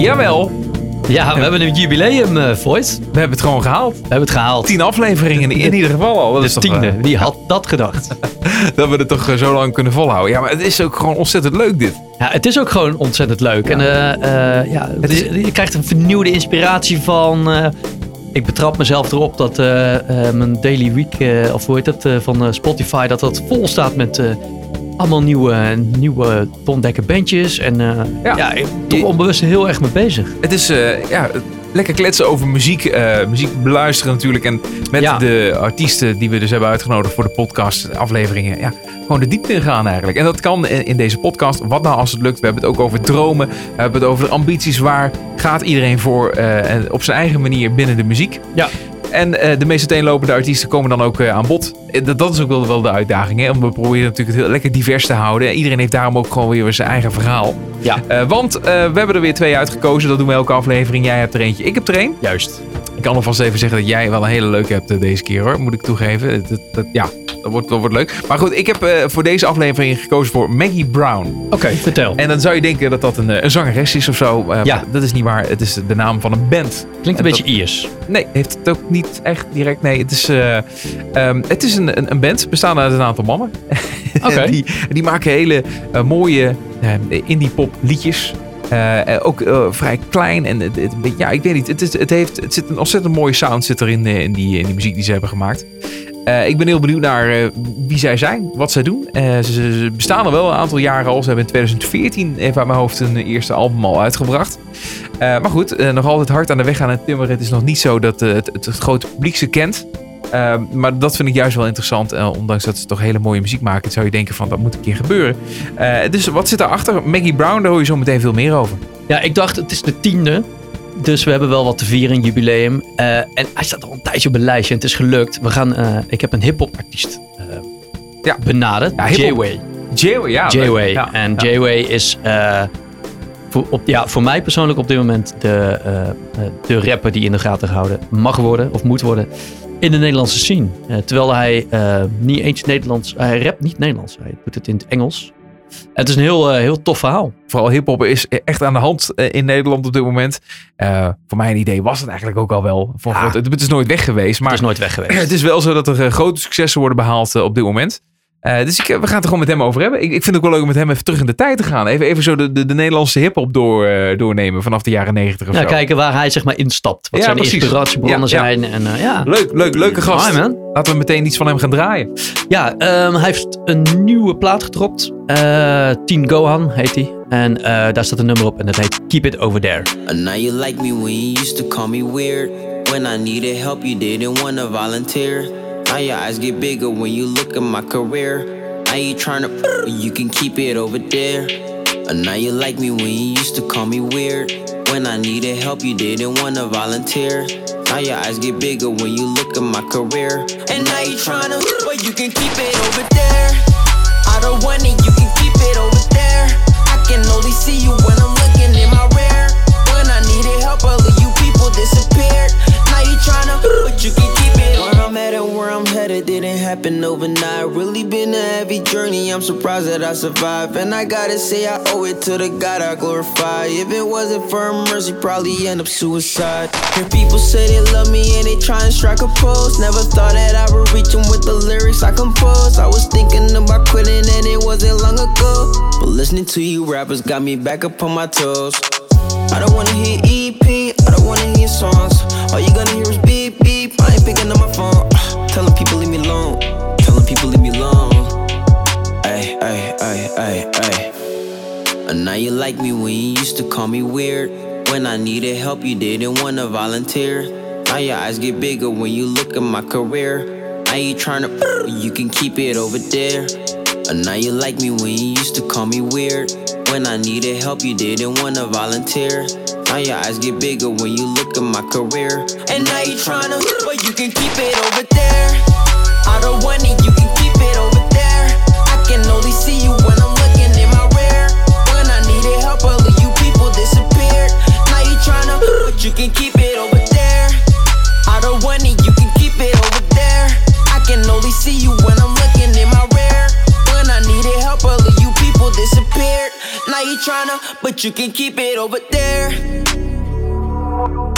Jawel, Ja, we hebben een jubileum, eh Voice. We we hebben het gewoon gehaald. hebben het gehaald. Tien afleveringen in ieder geval al. Dat De is toch, tiende. eh, Wie had dat gedacht? dat we het toch eh, zo lang kunnen volhouden. Ja, maar het is ook gewoon ontzettend leuk dit. Ja, het is ook gewoon ontzettend leuk. En eh, eh, ja, Het is- je, krijgt een vernieuwde inspiratie van... eh, ik betrap mezelf erop dat eh, eh, mijn Daily Week, eh, of hoe heet dat, eh, van eh, Spotify, dat dat vol staat met eh, allemaal nieuwe, nieuwe te ontdekken bandjes. En eh, Ja. ja, ik ben toch onbewust heel erg mee bezig. Het is eh, ja, lekker kletsen over muziek. eh, muziek beluisteren natuurlijk. En met Ja. de artiesten die we dus hebben uitgenodigd voor de podcast afleveringen. Ja, gewoon de diepte in gaan eigenlijk. En dat kan in, deze podcast. Wat nou als het lukt? We hebben het ook over dromen. We hebben het over de ambities. Waar gaat iedereen voor? en op zijn eigen manier binnen de muziek. Ja. En eh, de meest uiteenlopende artiesten komen dan ook eh, aan bod. Eh, Dat, dat is ook wel, wel de uitdaging. Hè? Om we proberen natuurlijk het heel lekker divers te houden. Iedereen heeft daarom ook gewoon weer zijn eigen verhaal. Ja, want we hebben er weer twee uitgekozen. Dat doen we elke aflevering. Jij hebt er eentje, ik heb er één. juist. Ik kan alvast even zeggen dat jij wel een hele leuke hebt deze keer hoor. Moet ik toegeven. Dat, dat- ja, dat wordt, dat wordt leuk. Maar goed, ik heb eh, voor deze aflevering gekozen voor Maggie Brown. Oké, vertel. En dan zou je denken dat dat een, eh, een zangeres is of zo. Eh, Ja. Dat is niet waar. Het is de naam van een band. Klinkt een en beetje Iers. Nee, heeft het ook niet echt direct. Nee, het is, eh, ehm, het is een, een, een band bestaande uit een aantal mannen. Oké. die, die maken hele mooie eh, indie pop liedjes. Eh, eh, ook eh, vrij klein en het, ja, ik weet niet. Het, is, het, heeft, het zit een ontzettend mooie sound zit er in, die, in die muziek die ze hebben gemaakt. Ik ben heel benieuwd naar wie zij zijn, wat zij doen. Ze, ze- bestaan al wel een aantal jaren al. Ze hebben in 2014 even uit mijn hoofd een eerste album al uitgebracht. Maar goed, nog altijd hard aan de weg aan het timmeren. Het is nog niet zo dat het, het grote publiek ze kent. Eh, maar dat vind ik juist wel interessant. Eh, ondanks dat ze toch hele mooie muziek maken, zou je denken van dat moet een keer gebeuren. Eh, dus wat zit daarachter? Maggie Brown, daar hoor je zo meteen veel meer over. Ja, ik dacht het is de tiende. Dus we hebben wel wat te vieren, jubileum. Eh, en hij staat al een tijdje op een lijstje en het is gelukt. We gaan, ik heb een hip-hop artiest Ja. benaderd. Ja. J-Way. J-Way, ja. J-Way. Ja, en. J-Way is voor, op, ja, voor mij persoonlijk op dit moment de, de rapper die in de gaten gehouden mag worden of moet worden in de Nederlandse scene. Eh, terwijl hij eh, niet eens Nederlands, hij rapt niet Nederlands, hij doet het in het Engels. Het is een heel, eh, heel tof verhaal. Vooral hip-hop is echt aan de hand in Nederland op dit moment. Voor mijn idee was het eigenlijk ook al wel. Voor Ja. groot- het, het is nooit weg geweest. Maar het is nooit weg geweest. Het is wel zo dat er grote successen worden behaald eh, op dit moment. Eh, dus ik, eh, we gaan het er gewoon met hem over hebben. Ik, ik vind het ook wel leuk om met hem even terug in de tijd te gaan. Even, even zo de, de, de Nederlandse hip-hop door, eh, doornemen vanaf de jaren negentig of Ja, zo. kijken waar hij zeg maar instapt. Wat Ja, zijn precies. inspiratiebronnen Ja, ja. zijn. En, eh, ja. Leuk, leuk, leuke gast. Man. Laten we meteen iets van hem gaan draaien. Ja, ehm, hij heeft een nieuwe plaat gedropt. Eh Teen Gohan heet hij. En eh, daar staat een nummer op en dat heet Keep It Over There. And now you like me when you used to call me weird. When I needed help, you didn't want to volunteer. Now your eyes get bigger when you look at my career. Now you trying to, you can keep it over there. And now you like me when you used to call me weird. When I needed help, you didn't want to volunteer. Now your eyes get bigger when you look at my career. And now you trying to, but you can keep it over there. I don't want it, you can keep it over there. I can only see you when I'm looking in my rear. When I needed help, all of you people disappeared. Now you tryna, but you can keep it. Where I'm at and where I'm headed didn't happen overnight. Really been a heavy journey. I'm surprised that I survived. And I gotta say, I owe it to the God I glorify. If it wasn't for mercy, probably end up suicide. Hear people say they love me and they try and strike a pose. Never thought that I would reach them with the lyrics I compose. I was thinking about quitting and it wasn't long ago. But listening to you rappers got me back up on my toes. I don't wanna hear EP, I don't wanna hear songs. All you gonna hear is beep beep. I ain't picking up my phone. Telling people leave me alone. Telling people leave me alone. Ay, ay, ay, ay, ay. And now you like me when you used to call me weird. When I needed help, you didn't wanna volunteer. Now your eyes get bigger when you look at my career. Now you tryna, you can keep it over there. And now you like me when you used to call me weird. When I needed help, you didn't wanna volunteer. Now your eyes get bigger when you look at my career. And now you tryna, but you can keep it over there. I don't want it, you can keep it over there. I can only see you when I'm looking in my rear. When I needed help, all of you people disappeared. Now you tryna, but you can keep it over there. I don't want it, you can keep it over there. I can only see you when I'm looking in my rear. When I needed help, all of you people disappeared like you tryna, but you can keep it over there.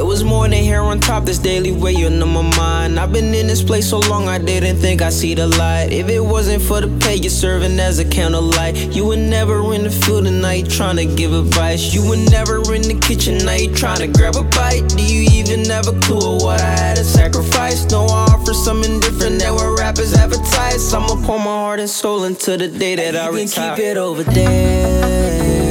Was more than hair on top, this daily weighing on my mind. I've been in this place so long, I didn't think I'd see the light. If it wasn't for the pay, you're serving as a candlelight. You were never in the field at night trying to give advice. You were never in the kitchen night trying to grab a bite. Do you even have a clue of what I had to sacrifice? No, I offer something different than what rappers advertise. I'ma pour my heart and soul into the day that I retire. You can keep it over there.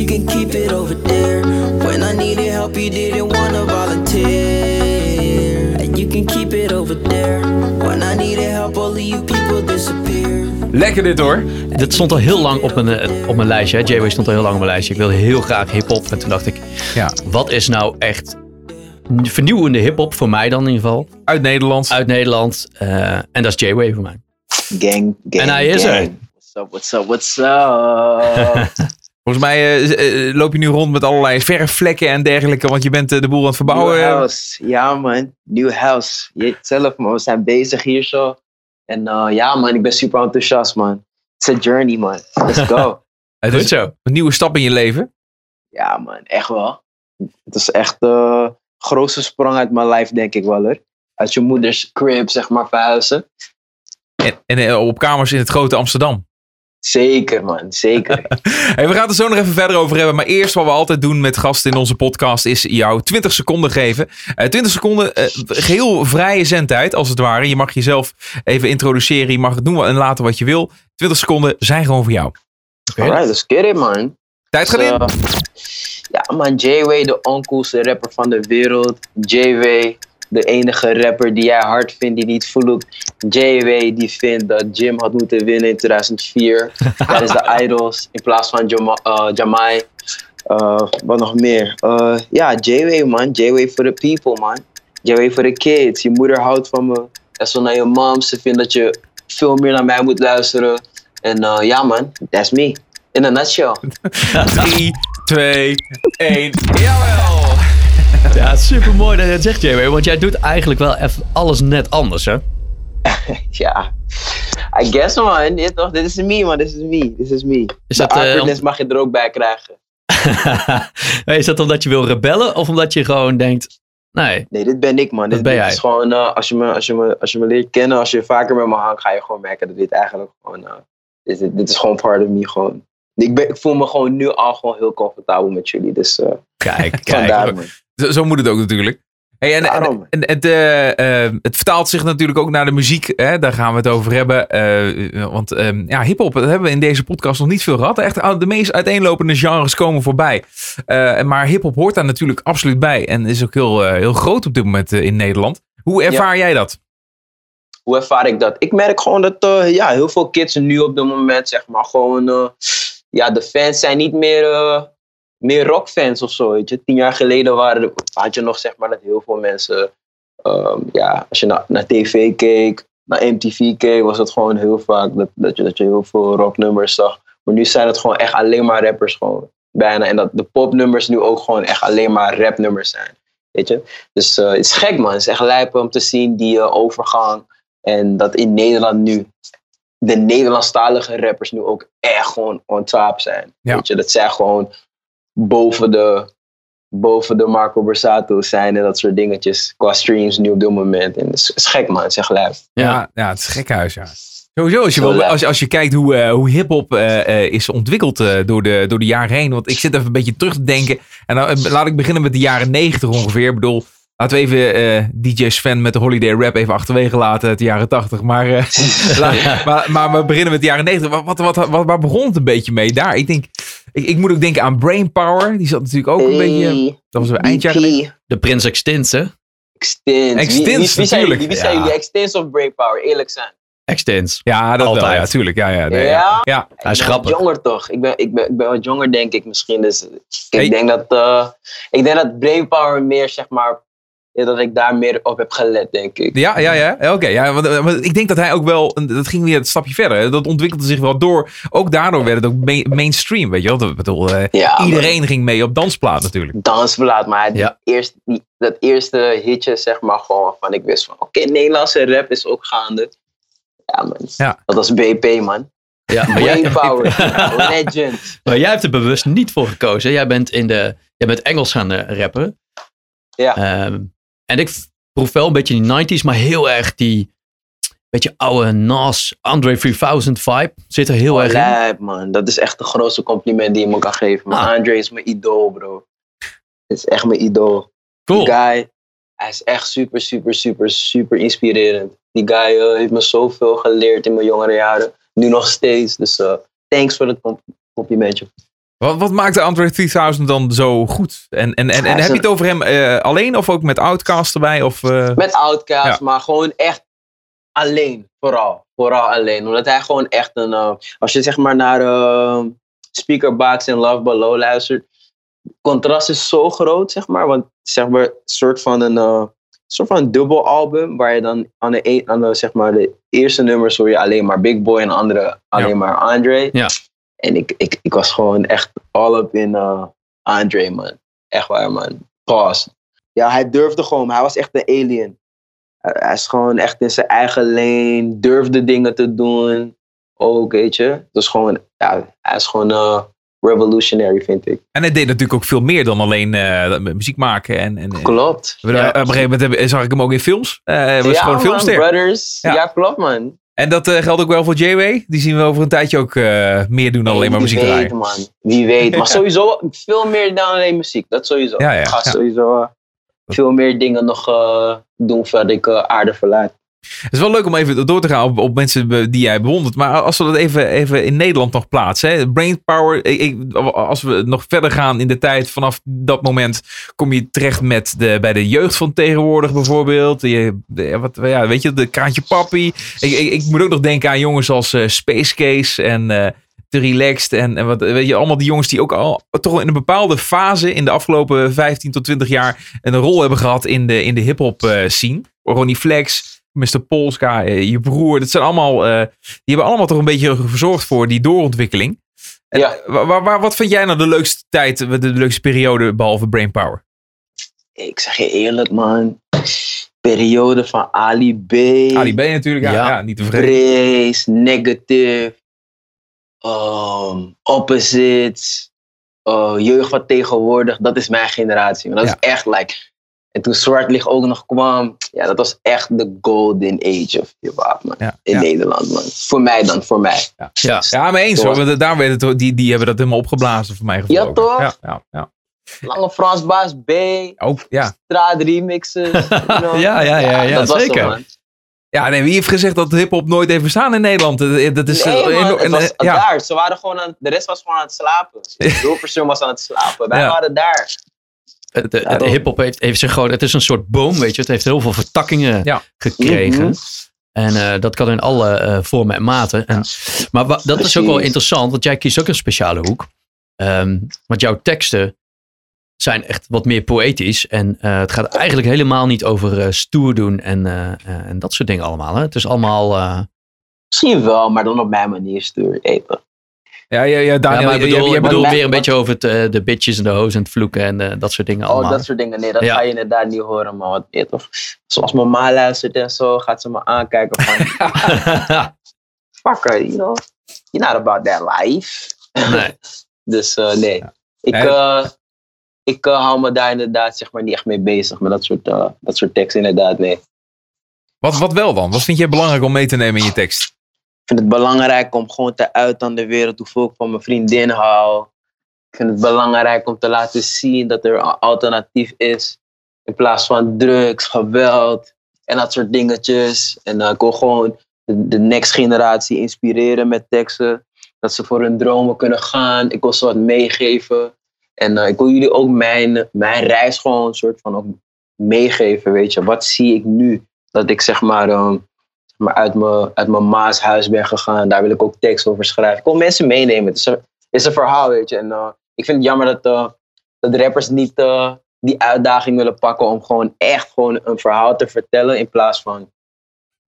You can keep it over there. When I needed help, you didn't wanna volunteer. And you can keep it over there. When I needed help, all of you people disappear. Lekker dit hoor. Dit stond al heel lang op mijn, eh, op mijn lijstje. hè. J-Way stond al heel lang op mijn lijstje. Ik wilde heel graag hip-hop. En toen dacht ik, Ja, wat is nou echt vernieuwende hip-hop voor mij dan in ieder geval? uit Nederland. Uit Nederland. Eh, en dat is J-Way voor mij. Gang, gang. En hij is er. gang. What's up, what's up, what's up? Volgens mij eh, eh, loop je nu rond met allerlei verfvlekken en dergelijke, want je bent eh, de boel aan het verbouwen. New house. Ja, man. New house. Je zelf, man. We zijn bezig hier zo. En eh, ja, man. Ik ben super enthousiast, man. It's a journey, man. Let's go. Het is zo. een nieuwe stap in je leven. ja, man. Echt wel. Het is echt de grootste sprong uit mijn life, denk ik wel, hoor. Uit je moeders crib, zeg maar, verhuizen. En, en eh, op kamers in het grote Amsterdam. Zeker, man. Zeker. Hey, we gaan het er zo nog even verder over hebben. Maar eerst wat we altijd doen met gasten in onze podcast is jou 20 seconden geven. Eh 20 seconden, eh, geheel vrije zendtijd als het ware. Je mag jezelf even introduceren. Je mag het doen en laten wat je wil. 20 seconden zijn gewoon voor jou. Alright, let's get it, man. Tijd gaat in. Ja, man, J-Way, de oncoolste rapper van de wereld. J-Way, de enige rapper die jij hard vindt, die niet vloekt. J-Way, die vindt dat Jim had moeten winnen in 2004. Dat is de Idols in plaats van Jama eh, Jamai. Eh, wat nog meer? Eh, ja, J-Way, man. J-Way for the people, man. J-Way for the kids. Je moeder houdt van me. En zo naar je mom. Ze vindt dat je veel meer naar mij moet luisteren. En ja, man. That's me. In a nutshell. 3, 2, 1. Jawel! Ja, super mooi dat je het zegt, J-Way. Want jij doet eigenlijk wel even alles net anders, hè? Ja, I guess man. Dit, toch, dit is me man, dit is me. Dit is me. Is De dat, eh, awkwardness mag je er ook bij krijgen. is dat omdat je wil rebellen of omdat je gewoon denkt, nee, Nee, dit ben ik man. Dat Dit, ben dit jij. is gewoon, eh, als, je me, als, je me, als je me leert kennen, als je vaker met me hangt, ga je gewoon merken dat dit eigenlijk gewoon, eh, dit, dit, dit is gewoon part of me gewoon. Ik, ben, ik voel me gewoon nu al gewoon heel comfortabel met jullie, dus Kijk, vandaar kijk. man. Zo, zo moet het ook natuurlijk. Hey, en, en, en het, eh, eh, het vertaalt zich natuurlijk ook naar de muziek. Hè? Daar gaan we het over hebben. Eh, want eh, ja, hip-hop, dat hebben we in deze podcast nog niet veel gehad. Echt ah, de meest uiteenlopende genres komen voorbij. Eh, maar hip-hop hoort daar natuurlijk absoluut bij. En is ook heel, eh, heel groot op dit moment eh, in Nederland. Hoe ervaar jij dat? Hoe ervaar ik dat? Ik merk gewoon dat eh, ja, heel veel kids nu op dit moment, zeg maar, gewoon. eh, ja, de fans zijn niet meer, eh, meer rockfans of zo. Weet je. Tien jaar geleden waren, had je nog, zeg maar, dat heel veel mensen. ehm, ja, als je naar, naar tv keek, naar MTV keek, was het gewoon heel vaak dat, dat, je, dat je heel veel rocknummers zag. Maar nu zijn het gewoon echt alleen maar rappers, gewoon bijna. En dat de popnummers nu ook gewoon echt alleen maar rapnummers zijn. Weet je? Dus eh, het is gek, man. Het is echt lijp om te zien die eh, overgang. En dat in Nederland nu de Nederlandstalige rappers nu ook echt gewoon on top zijn. Ja. Weet je, dat zij gewoon boven de, boven de Marco Borsato zijn en dat soort dingetjes qua streams nu op dit moment. En het is, is gek man, het is echt lijp. Ja, ja, het is gekhuis, ja. Sowieso, als je, als, je- als je kijkt hoe, eh, hoe hip-hop eh, eh, is ontwikkeld door, de, door de jaren heen. Want ik zit even een beetje terug te denken. En dan, laat ik beginnen met de jaren 90 ongeveer. Ik bedoel, laten we even eh, DJ Sven met de Holiday Rap even achterwege laten uit de jaren 80. Maar, eh, laat- maar, maar we beginnen met de jaren 90. Wat, wat, wat, wat- waar begon het een beetje mee? Daar, ik denk, ik, ik moet ook denken aan Brainpower. Die zat natuurlijk ook een beetje, Hey, dat was eind jaren 90. de Prins Extins, hè? Extins. Wie- Extins, wie, wie, zijn natuurlijk. jullie? Wie zijn Ja. jullie? Extins of Brainpower? Eerlijk zijn. Extins. Ja, dat wel, Altijd. ja, tuurlijk. Ja, ja, nee, Ja? ja. ja. Hij is ik ben wat grappig. jonger toch? Ik ben, ik, ben, ik ben wat jonger denk ik misschien. Dus ik, Hey. denk dat, eh, ik denk dat Brainpower meer zeg maar, ja, dat ik daar meer op heb gelet denk ik. Ja, ja, ja. Oké, ja, want, eh, want ik denk dat hij ook wel, dat ging weer een stapje verder. Dat ontwikkelde zich wel door. Ook daardoor werd het ook ma- mainstream, weet je wel. Dat, ik bedoel, eh, Ja, iedereen ging mee op dansplaat natuurlijk. dansplaat, maar die Ja. eerst, die, dat eerste hitje, zeg maar, gewoon waarvan ik wist van, oké, Nederlandse rap is ook gaande. Ja, man. Ja. Dat was BP, man. Ja, maar jij, Brainpower, legend. maar jij hebt er bewust niet voor gekozen. Jij bent, in de, jij bent Engels gaan eh, rappen. Ja. Ehm, en ik proef wel een beetje die 90s, maar heel erg die beetje oude Nas, Andre 3000 vibe zit er heel Oh, erg in. lijp, man. Dat is echt de grootste compliment die je me kan geven. Ah. Andre is mijn idool, bro. Het is echt mijn idool. Cool. Die guy, hij is echt super, super, super, super inspirerend. Die guy eh, heeft me zoveel geleerd in mijn jongere jaren. Nu nog steeds. Dus eh, thanks voor het com- complimentje. Wat, wat maakt de Andre 3000 dan zo goed? En, en, en, en heb je een- het over hem eh, alleen of ook met Outcast erbij? Of, eh, Met Outkast, Ja. maar gewoon echt alleen. Vooral. Vooral alleen. Omdat hij gewoon echt een... eh, als je zeg maar naar eh, Speakerbox en Love Below luistert. contrast is zo groot, zeg maar. Want zeg maar, een soort van een, soort van een dubbel album. Waar je dan aan de, e- aan de, zeg maar, de eerste nummers hoor je alleen maar Big Boy en de andere alleen Ja. maar Andre. Ja. En ik, ik, ik was gewoon echt all up in eh, Andre, man. Echt waar, man. Pause. Ja, hij durfde gewoon. Hij was echt een alien. Hij, is gewoon echt in zijn eigen lane. Durfde dingen te doen. Ook, weet je. Dus gewoon, ja, hij is gewoon eh, revolutionary, vind ik. En hij deed natuurlijk ook veel meer dan alleen eh, muziek maken. En, en, en- Klopt. We- Op een gegeven moment zag ik hem ook in films. Hij was ja, gewoon man, filmster. Brothers. Ja. Ja. klopt, man. En dat eh, geldt ook wel voor J-Way. Die zien we over een tijdje ook eh, meer doen dan alleen maar Wie muziek weet, draaien. man. Wie weet. Maar sowieso veel meer dan alleen muziek. Dat sowieso. Ja, ja, ik ga ja. sowieso eh, veel meer dingen nog doen voordat ik aarde verlaat. Het is wel leuk om even door te gaan op, op mensen die jij bewondert. Maar als we dat even, even in Nederland nog plaatsen. Hè? Brainpower, ik, als we nog verder gaan in de tijd. Vanaf dat moment kom je terecht met de, bij de jeugd van tegenwoordig bijvoorbeeld. Wat, ja, weet je, de Kraantje Papi. Ik, ik, moet ook nog denken aan jongens als eh, Space Case en... eh te relaxed en, wat, weet je, allemaal die jongens die ook al toch in een bepaalde fase in de afgelopen 15 tot 20 jaar een rol hebben gehad in de, in de hip-hop eh, scene. Ronnie Flex, Mr. Polska, eh, je broer. Dat zijn allemaal, eh, die hebben allemaal toch een beetje gezorgd voor die doorontwikkeling. En, Ja. eh, wa- wa- wa- wat vind jij nou de leukste tijd, de, leukste periode behalve Brainpower? Ik zeg je eerlijk, man. Periode van Ali B. Ali B natuurlijk, ja, Ja. ja, niet te vergeten. Praise, Negative, um, Opposites, uh, jeugd van tegenwoordig. Dat is mijn generatie. man. Dat is echt like. En toen Zwart Licht ook nog kwam, ja, dat was echt de golden age of hip-hop, man. Ja, In ja. Nederland, man. Voor mij dan, voor mij. Ja. Ja, maar eens Zo hoor. was- want Daar werd het, die, die hebben dat helemaal opgeblazen voor mij gevoel. Ja, toch? Ja, ja, ja. Lange Frans Baas B, Ook, ja. straat remixes. you know. Ja, ja, ja, ja, dat was zeker. man. Ja, nee, wie heeft gezegd dat hip-hop nooit heeft bestaan in Nederland? Dat, dat is, Nee, eh, man, het en, was eh, ja. daar. Ze waren gewoon aan, de rest was gewoon aan het slapen. Hilversum was aan het slapen. Wij Ja. waren daar. De, Ja, hip-hop heeft, heeft zich gewoon, het is een soort boom, weet je. Het heeft heel veel vertakkingen Ja. gekregen. Mhm. En eh, dat kan in alle eh, vormen en maten. En, maar dat is ook wel interessant, want jij kiest ook een speciale hoek. Ehm, want jouw teksten zijn echt wat meer poëtisch. En eh, het gaat eigenlijk helemaal niet over stoer doen en, en dat soort dingen allemaal. Hè? Het is allemaal... Misschien wel, maar dan op mijn manier stuur. Eten. Ja, ja, ja, ja, Daniel, maar ik bedoel, ik bedoelt- bedoel weer een beetje over het, eh, de bitches en de hoes en het vloeken en eh, dat soort dingen Oh, allemaal. dat soort dingen. Nee, dat Ja. ga je inderdaad niet horen, man. Wat, weet je toch? Zoals mijn ma luistert en zo, gaat ze me aankijken van... Fucker, you know? You're not about that life. nee. Dus eh, nee. Ik, eh, ik eh, hou me daar inderdaad zeg maar, niet echt mee bezig. Met dat soort, eh, dat soort teksten inderdaad, nee. Wat, wat wel dan? Wat vind jij belangrijk om mee te nemen in je tekst? Vind het belangrijk om gewoon te uiten aan de wereld hoeveel ik van mijn vriendin hou. Ik vind het belangrijk om te laten zien dat er een alternatief is. In plaats van drugs, geweld en dat soort dingetjes. En ik wil gewoon de, de next generatie inspireren met teksten. Dat ze voor hun dromen kunnen gaan. Ik wil ze wat meegeven. En eh, ik wil jullie ook mijn, mijn reis gewoon een soort van ook meegeven. Weet je, wat zie ik nu? Dat ik zeg maar, ehm, maar uit mijn, uit mijn ma's huis ben gegaan. Daar wil ik ook tekst over schrijven. Ik wil mensen meenemen. Het is een, het is een verhaal, weet je. En eh, ik vind het jammer dat, eh, dat rappers niet eh, die uitdaging willen pakken om gewoon echt gewoon een verhaal te vertellen. In plaats van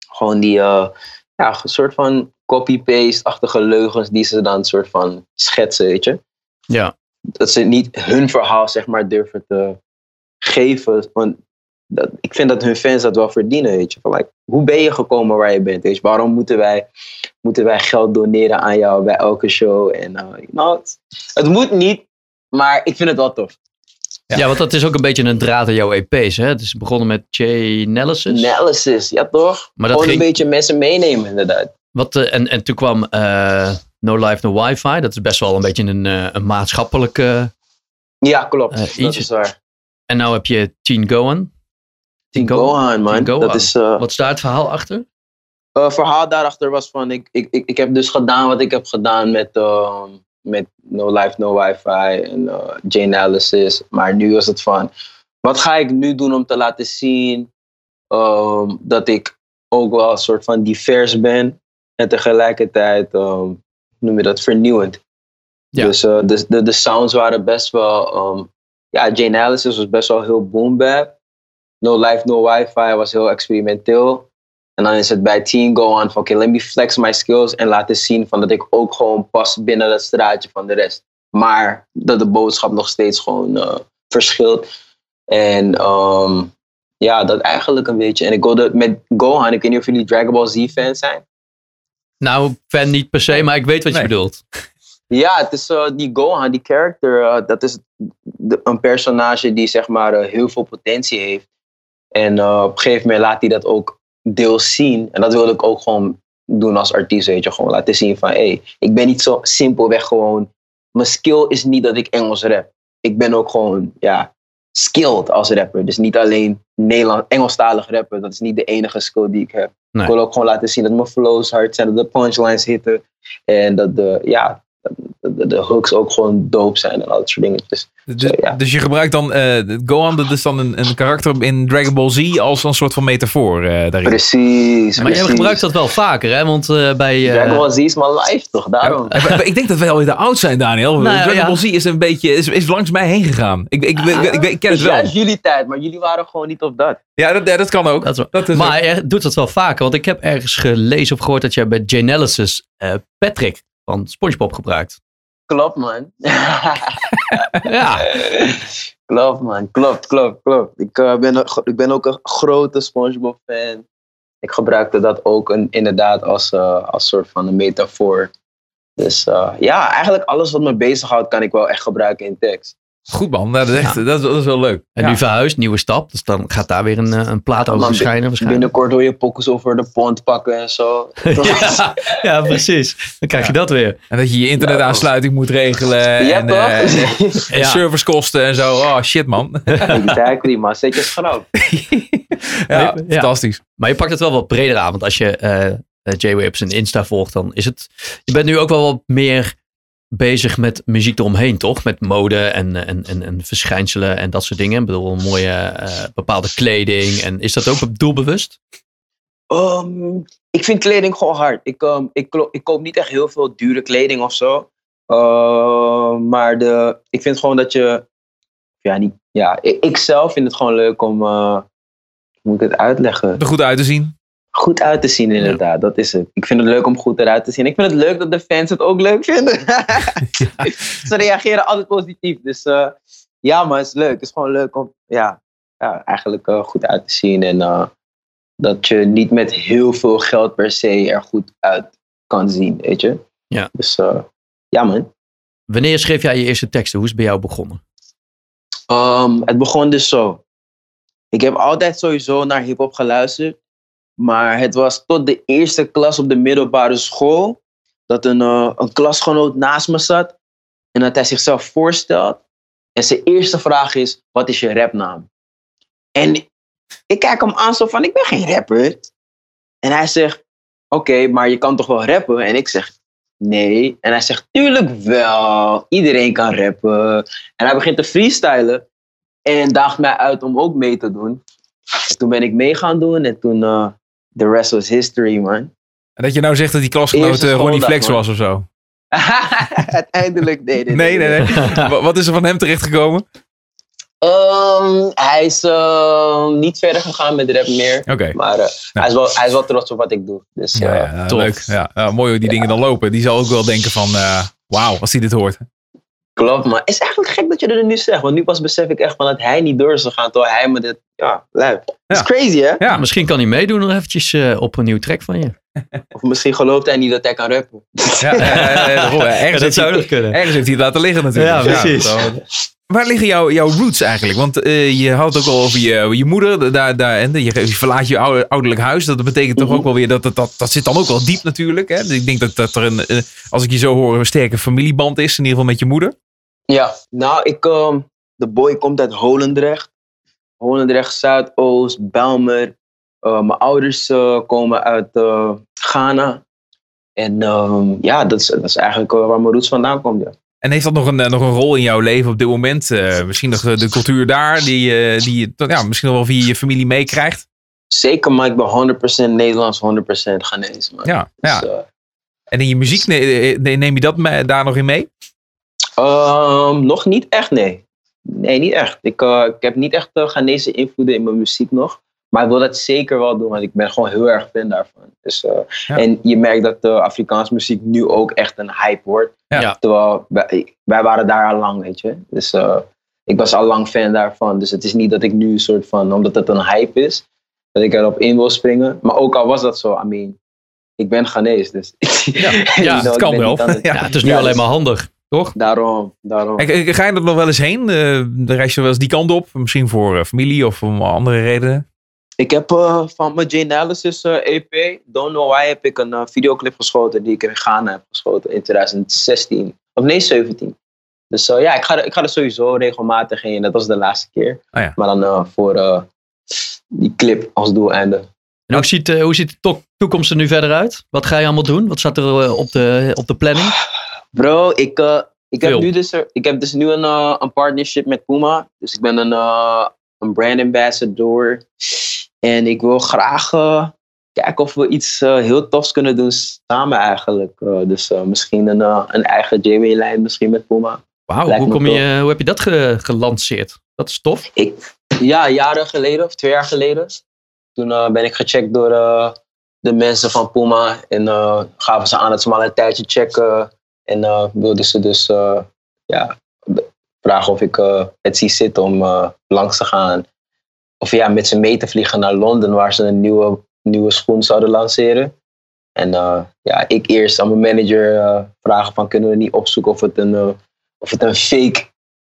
gewoon die ja, een soort van copy-paste-achtige leugens die ze dan een soort van schetsen, weet je. Ja. Dat ze niet hun verhaal, zeg maar, durven te geven. Want dat, ik vind dat hun fans dat wel verdienen, weet je. Van, like, hoe ben je gekomen waar je bent, weet je? Waarom moeten wij, moeten wij geld doneren aan jou bij elke show? En, uh, you know, het, het moet niet, maar ik vind het wel tof. Ja. want dat is ook een beetje een draad in jouw EP's. Hè? Het is begonnen met J-Analysis. Analysis, ja toch? Maar dat Gewoon ging- een beetje mensen meenemen inderdaad. Wat, eh, en, en toen kwam eh, No Life, No Wi-Fi. Dat is best wel een beetje een, een maatschappelijke... Ja, klopt. Dat iets- is waar. En nou heb je Teen Gohan. Team Gohan. Man. Dat is, eh, Wat is daar het verhaal achter? eh, verhaal daarachter was van, ik, ik, ik, ik heb dus gedaan wat ik heb gedaan met, ehm, met No Life, No Wi-Fi en eh J-Analysis. Maar nu is het van, wat ga ik nu doen om te laten zien ehm, dat ik ook wel een soort van divers ben en tegelijkertijd, ehm, noem je dat, vernieuwend. Ja. Dus de, de, de sounds waren best wel, ja, J-Analysis was best wel heel boom bap. No Life, No Wi-Fi was heel experimenteel. En dan is het bij Teen Go aan van, oké, let me flex my skills en laten zien van dat ik ook gewoon pas binnen dat straatje van de rest. Maar dat de boodschap nog steeds gewoon eh, verschilt. En ehm, ja, dat eigenlijk een beetje. En ik wilde met Gohan, ik weet niet of jullie Dragon Ball Z fans zijn. Nou, fan niet per se, maar ik weet wat je bedoelt. Ja, het is eh, die Gohan, die character, eh, dat is de- een personage die zeg maar eh, heel veel potentie heeft. En eh, op een gegeven moment laat hij dat ook deels zien. En dat wilde ik ook gewoon doen als artiest, weet je. Gewoon laten zien van, hé, hey, ik ben niet zo simpelweg gewoon... Mijn skill is niet dat ik Engels rap. Ik ben ook gewoon, ja, skilled als rapper. Dus niet alleen Nederland, Engelstalig rapper. Dat is niet de enige skill die ik heb. Nee. Ik wil ook gewoon laten zien dat mijn flows hard zijn, dat de punchlines hitten. En dat de, ja, de, de, de hooks ook gewoon dope zijn en al dat soort dingen. Dus Dus, ja. dus je gebruikt dan eh, Gohan, dat is dan een, een karakter in Dragon Ball Z als een soort van metafoor eh, daarin. precies. Maar jij precies. gebruikt dat wel vaker, hè? Want eh, bij... eh, Dragon Ball Z is mijn life toch, daarom. Ja, maar ik denk dat wij alweer te oud zijn, Daniel. Nou Dragon ja. Ball Z is een beetje is, is langs mij heen gegaan. Ik, ik, ik, ik, ik, ik ken het is wel. jullie tijd, maar jullie waren gewoon niet op dat. Ja, dat, ja, dat kan ook. dat is wel- Dat is maar ook- je doet dat wel vaker. Want ik heb ergens gelezen of gehoord dat jij bij eh, Patrick van SpongeBob gebruikt. Klopt, man. Ja, klopt, man. Klopt, klopt, klopt. Ik, eh, ben, ik ben ook een grote SpongeBob-fan. Ik gebruikte dat ook een, inderdaad als, eh, als soort van een metafoor. Dus eh, ja, eigenlijk alles wat me bezighoudt kan ik wel echt gebruiken in tekst. Goed man, Nou, dat, is echt, dat, is, dat is wel leuk. en Ja. nu verhuisd, nieuwe stap. Dus dan gaat daar weer een, eh, een plaat over verschijnen waarschijnlijk. Binnenkort wil je pokkels over de pont pakken en zo. ja, ja, precies. Dan krijg je dat weer. En dat je je internetaansluiting moet regelen. Ja, en, eh, en Ja. servicekosten en zo. Oh shit man. exactly, man. Zet je ja, Ja. fantastisch. Maar je pakt het wel wat breder aan. Want als je eh eh, J-Waves en Insta volgt, dan is het... Je bent nu ook wel wat meer bezig met muziek eromheen, toch? Met mode en, eh, en, en, en verschijnselen en dat soort dingen. Ik bedoel, een mooie eh, bepaalde kleding. En is dat ook doelbewust? Ehm, ik vind kleding gewoon hard. Ik, ehm, ik, ik koop niet echt heel veel dure kleding of zo. Ehm, maar de, ik vind gewoon dat je. Ja, niet, ja ik, ik zelf vind het gewoon leuk om. eh, hoe moet ik het uitleggen? Er goed uit te zien. Goed uit te zien, inderdaad. Dat is het. Ik vind het leuk om goed eruit te zien. Ik vind het leuk dat de fans het ook leuk vinden. Ze reageren altijd positief. Dus eh, ja, maar het is leuk. Het is gewoon leuk om ja, ja, eigenlijk eh, goed uit te zien. En eh, dat je niet met heel veel geld per se er goed uit kan zien, weet je. Ja. Dus ja, man. Wanneer schreef jij je eerste teksten? Hoe is het bij jou begonnen? Ehm, het begon dus zo. Ik heb altijd sowieso naar hip-hop geluisterd. Maar het was tot de eerste klas op de middelbare school. dat een, eh, een klasgenoot naast me zat. En dat hij zichzelf voorstelt. En zijn eerste vraag is: Wat is je rapnaam? En ik kijk hem aan zo van: Ik ben geen rapper. En hij zegt: Oké, maar je kan toch wel rappen? En ik zeg: Nee. En hij zegt: Tuurlijk wel. Iedereen kan rappen. En hij begint te freestylen. En daagt mij uit om ook mee te doen. En toen ben ik mee gaan doen. En toen, eh the rest was history, man. En dat je nou zegt dat die klasgenoot eh, Ronnie Flex man. was of zo. Uiteindelijk, nee, nee, Nee, nee, nee. Wa- Wat is er van hem terechtgekomen? Ehm, hij is ehm, niet verder gegaan met rap meer. Oké. Maar eh, hij, is wel, hij is wel trots op wat ik doe. Dus Ja, eh, ja, leuk. Ja, mooi hoe die dingen dan lopen. Die zal ook wel denken van, eh, wauw, als hij dit hoort. Klopt, maar het is eigenlijk gek dat je dat nu zegt. Want nu pas besef ik echt van dat hij niet door is gegaan. Terwijl hij me dit, ja, lijp. Dat is crazy, hè? Ja, Misschien kan hij meedoen nog eventjes eh, op een nieuw track van je. Of misschien gelooft hij niet dat hij kan rappen. ja, ja, daarom. Ja, ergens, dat heeft zou nog kunnen. ergens heeft hij het laten liggen natuurlijk. Ja, precies. waar liggen jouw, jouw roots eigenlijk? Want eh, je had het ook al over je, je moeder. Daar, daar, en je, je verlaat je ouder- ouderlijk huis. Dat betekent toch Mhm. ook wel weer dat, dat, dat dat zit dan ook wel diep natuurlijk. Hè? Dus ik denk dat, dat er een, eh, als ik je zo hoor, een sterke familieband is. In ieder geval met je moeder. Ja, nou, ik, ehm, de boy komt uit Holendrecht. Holendrecht, Zuidoost, Belmer. Eh, mijn ouders eh, komen uit eh, Ghana. En ehm, ja, dat is, dat is eigenlijk waar mijn roots vandaan komt. Ja. En heeft dat nog een, nog een rol in jouw leven op dit moment? Eh, misschien nog de, de cultuur daar, die, eh, die ja, misschien nog wel via je familie meekrijgt? Zeker, maar ik ben 100% Nederlands, 100% Ghanese. Man. Ja, ja. Dus, eh, En in je muziek, ne- neem je dat me- daar nog in mee? Ehm, nog niet echt, nee. Nee, niet echt. Ik, eh, ik heb niet echt uh, Ghanese invloeden in mijn muziek nog. Maar ik wil dat zeker wel doen, want ik ben gewoon heel erg fan daarvan. Dus, eh, Ja. En je merkt dat de Afrikaans muziek nu ook echt een hype wordt. Ja. Ja. Terwijl wij, wij waren daar al lang, weet je. Dus eh, ik was al lang fan daarvan. Dus het is niet dat ik nu een soort van, omdat het een hype is, dat ik erop in wil springen. Maar ook al was dat zo, I mean, ik ben Ghanese, dus... Ja, You know, dat ik kan wel. Ja. Ja, het is nu Ja, alleen dus- maar handig, toch? Daarom, daarom. En, ga je er nog wel eens heen? Eh, reis je wel eens die kant op? Misschien voor eh, familie of om andere redenen? Ik heb eh, van mijn J-Analysis eh, EP, Don't Know Why, heb ik een videoclip geschoten die ik in Ghana heb geschoten in 2016. Of nee, 17. Dus ja, ik ga, er, ik ga er sowieso regelmatig heen. Dat was de laatste keer. Oh ja. Maar dan eh, voor eh, die clip als doeleinde. En hoe ziet, eh, hoe ziet de to- toekomst er nu verder uit? Wat ga je allemaal doen? Wat staat er op, de, op de planning? Bro, ik, eh, ik, heb nu dus, er- ik heb dus nu een, eh, een partnership met Puma. Dus ik ben een, eh, een brand ambassador. En ik wil graag kijken of we iets heel tofs kunnen doen samen eigenlijk. Dus misschien een, een eigen JW-lijn misschien met Puma. Wauw, hoe, kom je, hoe heb je dat ge- gelanceerd? Dat is tof. Ik, ja, jaren geleden of twee jaar geleden. Toen ben ik gecheckt door de mensen van Puma. En gaven ze aan dat ze me al een tijdje checken. En eh, wilden ze dus eh, ja, vragen of ik eh, het zie zitten om langs te gaan. Of ja, met ze mee te vliegen naar Londen, waar ze een nieuwe, nieuwe schoen zouden lanceren. En ja, ik eerst aan mijn manager vragen van kunnen we niet opzoeken of het een, of het een fake,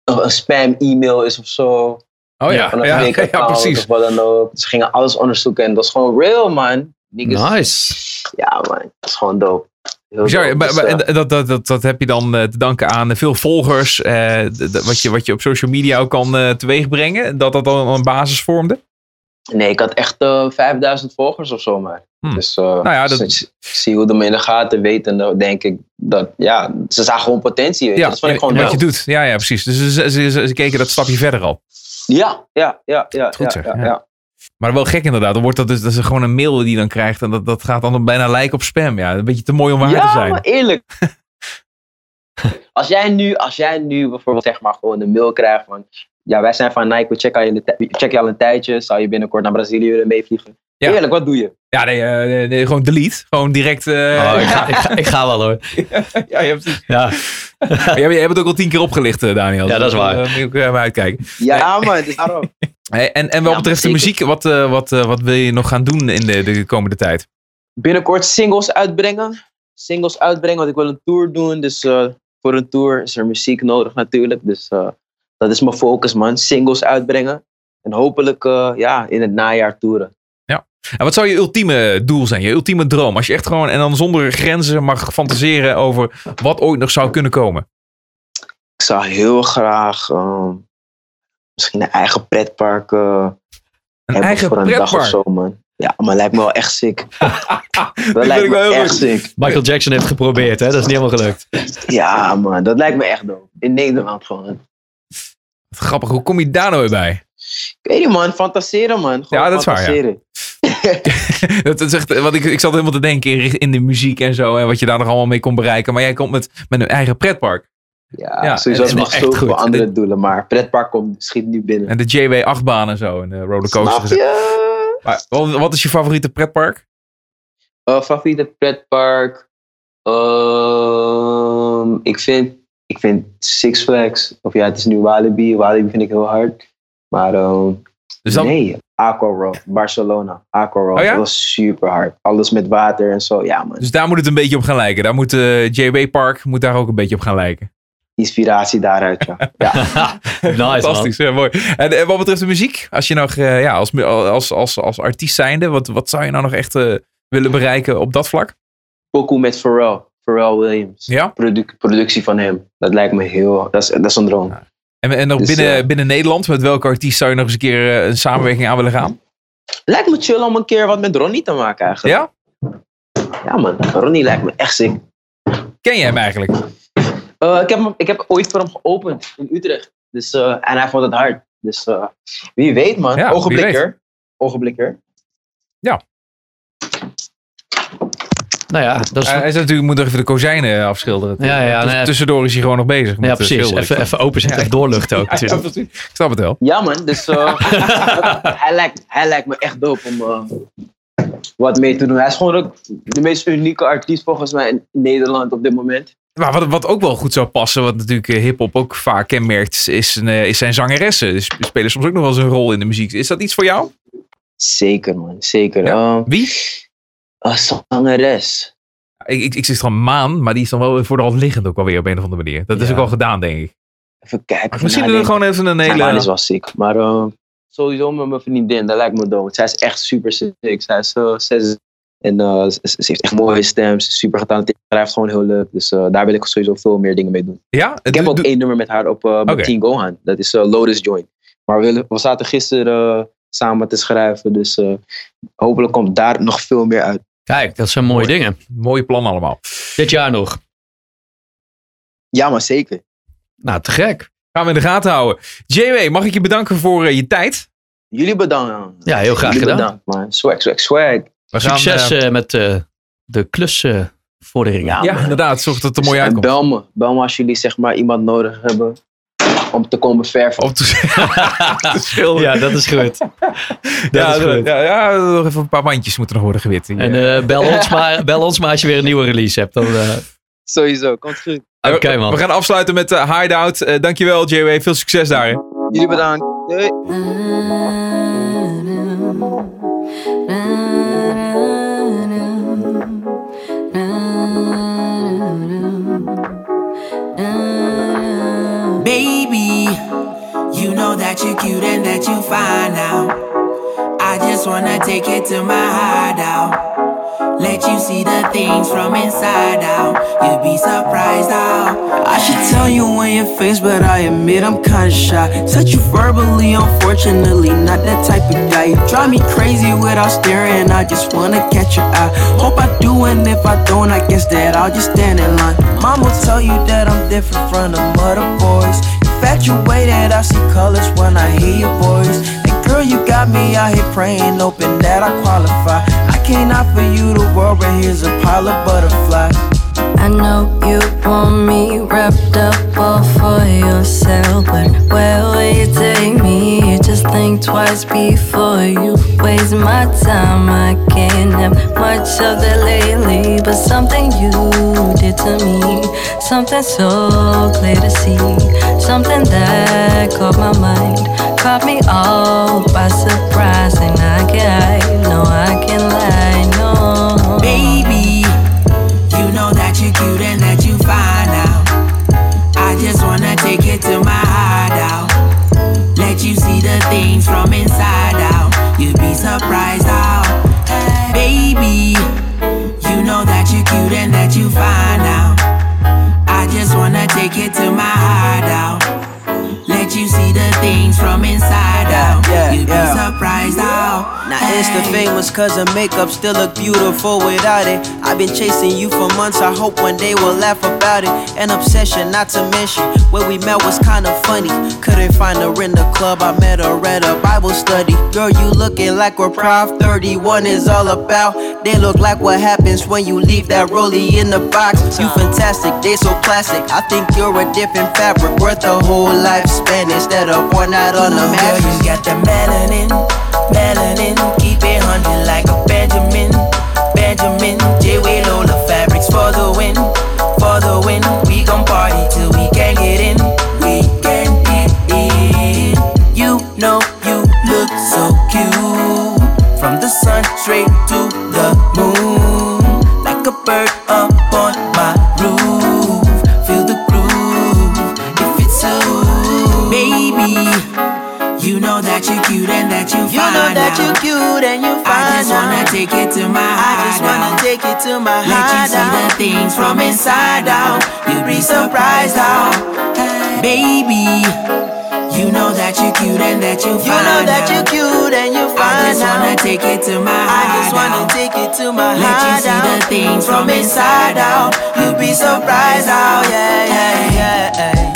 een spam e-mail is of zo. Oh Ja, ja, ja, precies. of wat dan ook. Ze gingen alles onderzoeken en dat is gewoon real, man. Niggas- Nice. Ja, man. Dat is gewoon dope. Bizar, maar- Dus, eh, dat, dat, dat, dat heb je dan eh, te danken aan veel volgers. eh, wat, je, wat je op social media ook kan eh, teweegbrengen. Dat dat dan een basis vormde. nee, ik had echt eh 5000 volgers of zo, maar. Hmm. Dus eh, Nou ja, dat- dus zie hoe de in de gaten weten. Dan denk ik dat, ja, ze zagen gewoon potentie. Ja, dat vond ik gewoon wat je doet. Ja, ja, precies. Dus ze, ze, ze, ze keken dat stapje verder al. Ja, ja, ja, ja. Goed ja, zeg, ja, ja. Ja. Maar wel gek inderdaad. Dan wordt dat dus dat is gewoon een mail die je dan krijgt. En dat, dat gaat dan bijna lijken op spam. Ja, een beetje te mooi om waar te Ja, zijn. maar eerlijk. als, jij nu, als jij nu bijvoorbeeld zeg maar gewoon een mail krijgt van... Ja, wij zijn van Nike, we checken al, je, check je al een tijdje. Zou je binnenkort naar Brazilië willen meevliegen? Ja. Eerlijk, wat doe je? Ja, nee, eh, nee, gewoon delete. Gewoon direct. eh, Oh, ik, ga, ik, ga, ik ga wel hoor. ja, je hebt, Ja. je hebt het ook al tien keer opgelicht, eh, Daniel. Ja, dat is waar. Daar moet eh, maar uitkijken. Ja, man, dus daarom. Hey, en, en wat Ja, betreft de muziek, wat, eh, wat, eh, wat wil je nog gaan doen in de, de komende tijd? Binnenkort singles uitbrengen. Singles uitbrengen, want ik wil een tour doen. Dus eh, voor een tour is er muziek nodig natuurlijk. Dus eh, dat is mijn focus, man. Singles uitbrengen. En hopelijk eh, ja, in het najaar toeren. En wat zou je ultieme doel zijn? Je ultieme droom? Als je echt gewoon en dan zonder grenzen mag fantaseren over wat ooit nog zou kunnen komen. Ik zou heel graag ehm, misschien een eigen pretpark eh, Een hebben eigen voor een dag of pretpark. zo, man. Ja, maar lijkt me wel echt sick. Dat lijkt ik me wel heel echt sick. Michael Jackson heeft geprobeerd, hè? Dat is niet helemaal gelukt. Ja, man. Dat lijkt me echt dope. In Nederland gewoon. Wat Grappig, hoe kom je daar nou weer bij? Ik weet niet, man. Fantaseren, man. Gewoon Ja, dat is waar, ja. Dat is echt, want ik, ik zat helemaal te denken in, de muziek en zo. En wat je daar nog allemaal mee kon bereiken. Maar jij komt met, met een eigen pretpark. Ja, Ja, sowieso dat is nog zoveel goed. andere doelen. Maar pretpark komt, schiet nu binnen. En de JW 8-baan en zo. En de rollercoaster. Maar wat, wat is je favoriete pretpark? Uh, favoriete pretpark? Ehm, ik, vind, ik vind Six Flags. Of ja, het is nu Walibi. Walibi vind ik heel hard. Maar Dus dan, nee, Aqua World. Barcelona. Aqua World. Oh ja? Dat was super hard. Alles met water en zo. Ja, man. dus daar moet het een beetje op gaan lijken. Daar moet de JW Park moet daar ook een beetje op gaan lijken. inspiratie daaruit. Ja. ja. nice man. Fantastisch, ja, mooi. En, en wat betreft de muziek, als je nog eh, ja, als, als, als, als artiest zijnde, wat, wat zou je nou nog echt eh, willen bereiken op dat vlak? Pokoe met Pharrell. Pharrell Williams. Ja? Produ- productie van hem. Dat lijkt me heel... Dat is, dat is een droom. En, en nog Dus, binnen, eh, binnen Nederland, met welke artiest zou je nog eens een keer eh, een samenwerking aan willen gaan? Lijkt me chill om een keer wat met Ronnie te maken eigenlijk. Ja? Ja man, Ronnie lijkt me echt sick. Ken je hem eigenlijk? Eh, ik, heb, hem- ik heb ooit voor hem geopend in Utrecht. Dus, en hij vond het hard. Dus wie weet man. Ja, Ogenblikker. Ogenblikker. Nou ja, dat is... Eh, hij is natuurlijk, moet nog even de kozijnen afschilderen. Ja, ja, Dus nee. tussendoor is hij gewoon nog bezig. met, ja, eh, precies. Even, even openzetten. Even doorluchten ook Ja. Ik snap het wel. Ja man, dus eh, hij, lijkt, hij lijkt me echt dope om eh, wat mee te doen. Hij is gewoon ook de meest unieke artiest volgens mij in Nederland op dit moment. Maar wat, wat ook wel goed zou passen, wat natuurlijk eh, hip-hop ook vaak kenmerkt, is, een, eh, is zijn zangeressen. Dus die spelen soms ook nog wel eens een rol in de muziek. Is dat iets voor jou? Zeker man, zeker. Ja. Eh, Wie? Een zangeres. Ik, ik, ik zeg van Maan, maar die is dan wel voor de hand liggend ook alweer op een of andere manier. Dat is Ja. ook al gedaan, denk ik. Even kijken. Of misschien nadenken. er gewoon even een hele... man is wel ziek. Maar eh, sowieso met mijn vriendin, dat lijkt me dope. Zij is echt super sick. Zij is, is- en eh, ze, ze heeft echt mooie stem. Ze is super getalenteerd. Ze schrijft gewoon heel leuk. Dus eh, daar wil ik sowieso veel meer dingen mee doen. Ja? Ik heb ook één nummer met haar op uh. Teen Gohan. Dat is eh, Lotus Joint. Maar we, we zaten gisteren samen te schrijven. Dus eh, hopelijk komt daar nog veel meer uit. Kijk, dat zijn mooie Mooi. dingen. Mooie plan allemaal. Dit jaar nog. Ja, maar zeker. Nou, te gek. Gaan we in de gaten houden. JW, mag ik je bedanken voor eh, je tijd? Jullie bedankt. Ja, heel graag Jullie gedaan. bedankt, man. Swag, swag, swag. We Succes eh, eh, met de klusvorderingen. ja, inderdaad. Zorg dat het er mooi En uitkomt. bel me. Bel me als jullie zeg maar iemand nodig hebben om te komen verven. Om te, te schilderen. Ja, dat is goed. ja, is goed. ja, ja, nog even een paar mandjes moeten nog worden gewit. En eh, bel, ons maar, bel ons maar als je weer een nieuwe release hebt. Dan, eh, Sowieso, komt goed. Oké, we, man. we gaan afsluiten met eh, Hideout. Eh, dankjewel, JW. Veel succes daar. Jullie bedankt. Doei. That you're cute and that you fine now. I just wanna take it to my hideout. Let you see the things from inside out. You'll be surprised how I should tell you in your face, but I admit I'm kinda shy. Touch you verbally, unfortunately, not that type of guy. You drive me crazy without staring. I just wanna catch your eye. Hope I do, and if I don't, I guess that I'll just stand in line. Mom will tell you that I'm different from the other boys. Infatuated, I see colors when I hear your voice. And girl, you got me out here praying, hoping that I qualify. I can't offer you the world, but here's a pile of butterflies. I know you want me wrapped up all for yourself, but where will you take me? Just think twice before you waste my time. I can't have much of that lately, but something you did to me, something so clear to see, something that caught my mind, caught me all by surprise, and I can't, no, I can't lie, you see the things from inside out. You'd be surprised how, baby, you know that you're cute and that you fine now. I just wanna take it to things from inside out. yeah, You'd yeah. be surprised how. Now Insta famous cause her makeup still look beautiful without it. I've been chasing you for months, I hope one day we'll laugh about it. An obsession, not to mention, where we met was kinda funny. Couldn't find her in the club, I met her at a Bible study. Girl, you looking like we're Prov 31 is all about. They look like what happens when you leave that rollie in the box. You fantastic, they so plastic. I think you're a different fabric, worth a whole lifespan instead of one night on a Girl, you got the melanin, melanin. Keep it hundred like a Benjamin, Benjamin. J-Way Lola fabrics for the win, for the win. We gon' party till we can't get in, we can't get in. You know you look so cute, from the sun straight to the moon, like a bird that you You know that you cute and you fine I just wanna take it to my I just wanna take it to my Let you see the things from inside out. You'll be surprised how, Baby, you know that you cute and that you fine you know that you cute and you I just wanna take it to my I just wanna take it to my Let you see the things from inside out. You'd be surprised how, yeah, yeah, yeah.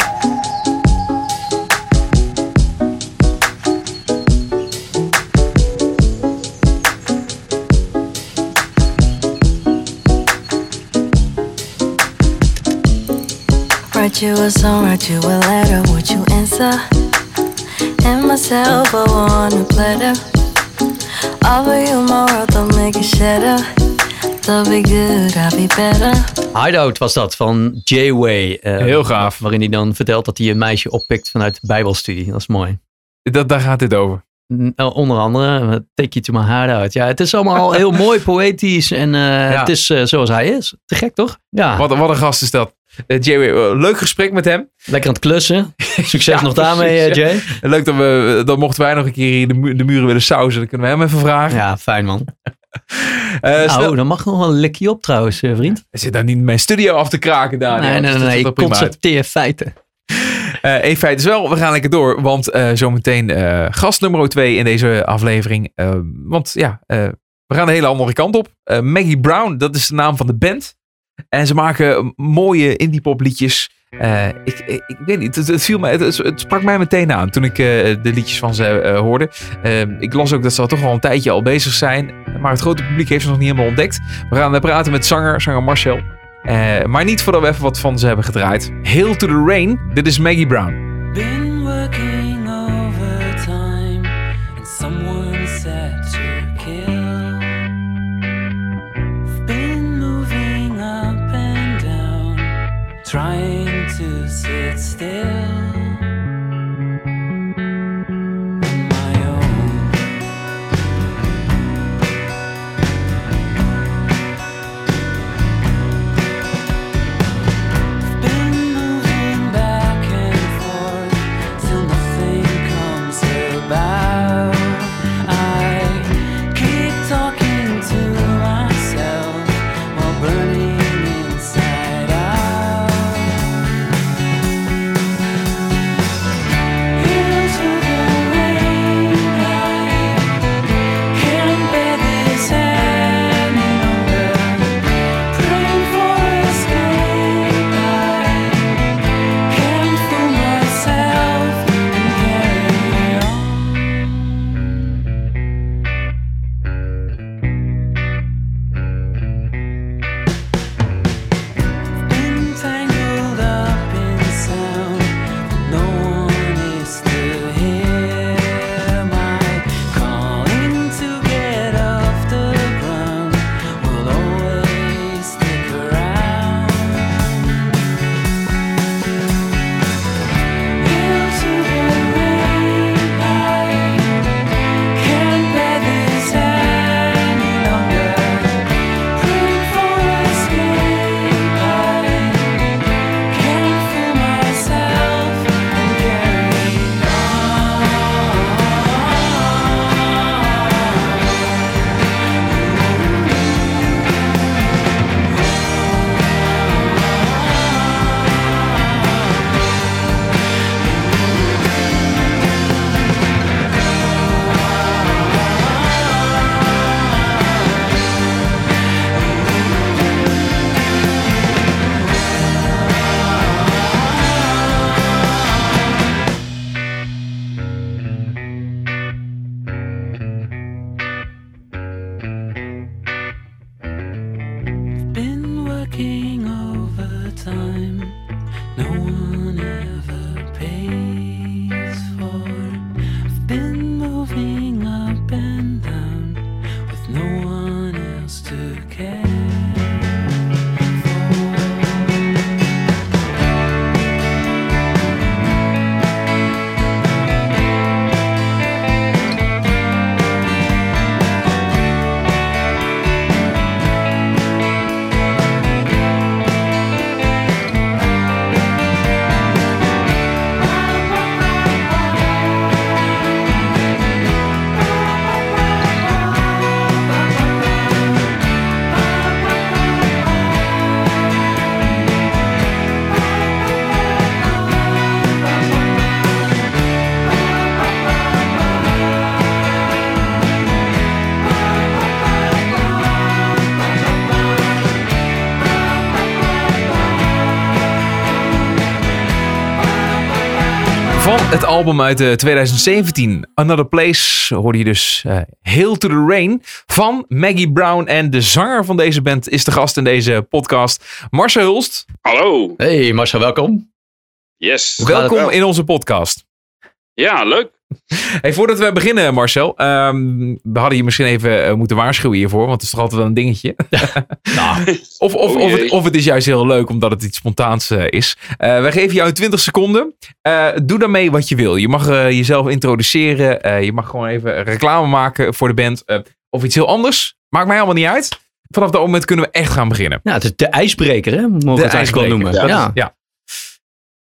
Write you a song, write you a letter, would you answer? And myself, I want a platter. Offer you my world, don't make it shatter. Don't be good, I'll be better. Hideout was dat van J-Way. eh, Heel gaaf. Waarin hij dan vertelt dat hij een meisje oppikt vanuit de bijbelstudie. Dat is mooi. Dat, daar gaat dit over. N- eh, Onder andere, eh, Take You To My Hideout. Ja, het is allemaal heel mooi, poëtisch. En eh, het is eh, zoals hij is. Te gek, toch? Ja, Wat, wat een gast is dat. Eh, Jay, eh, leuk gesprek met hem. lekker aan het klussen. Succes Ja, nog daarmee, eh, precies, Jay. Leuk dat we, dan mochten wij nog een keer hier de, mu- de muren willen sausen. Dan kunnen we hem even vragen. Ja, fijn man. Nou, snel- dan mag nog wel een likje op trouwens, vriend. Hij zit daar niet mijn studio af te kraken, Daniel. nee, nee, Dus nee. nee. uit. Constateer feiten. Eh één feit is wel, we gaan lekker door. Want eh, zometeen gast nummer 2 in deze aflevering. Want ja, we gaan een hele andere kant op. Maggie Brown, dat is de naam van de band. En ze maken mooie indie pop liedjes. Eh, ik, ik, weet niet, het, viel mij, het, het sprak mij meteen aan toen ik eh, de liedjes van ze eh, hoorde. Ik las ook dat ze al toch al een tijdje al bezig zijn. Maar het grote publiek heeft ze nog niet helemaal ontdekt. We gaan praten met zanger, zanger Marcel. Maar niet voordat we even wat van ze hebben gedraaid. Hail to the Rain, dit is Maggie Brown. Been trying to sit still. Het album uit eh, 2017, Another Place, hoorde je dus eh Hail to the Rain van Maggie Brown. En de zanger van deze band is de gast in deze podcast, Marcel Hulst. Hallo. Hey Marcel, welkom. Yes. Welkom wel? in onze podcast. Ja, leuk. Hey, voordat we beginnen, Marcel, ehm, we hadden je misschien even eh, moeten waarschuwen hiervoor, want het is toch altijd wel een dingetje. of, of, Oh of, het, of het is juist heel leuk omdat het iets spontaans eh, is. Eh wij geven jou 20 seconden. Eh, doe daarmee wat je wil. Je mag eh, jezelf introduceren. Eh, je mag gewoon even reclame maken voor de band. eh, of iets heel anders. Maakt mij allemaal niet uit. Vanaf dat moment kunnen we echt gaan beginnen. Ja, het is de ijsbreker, hè? Mogen we het eigenlijk wel noemen. Ja, Ja.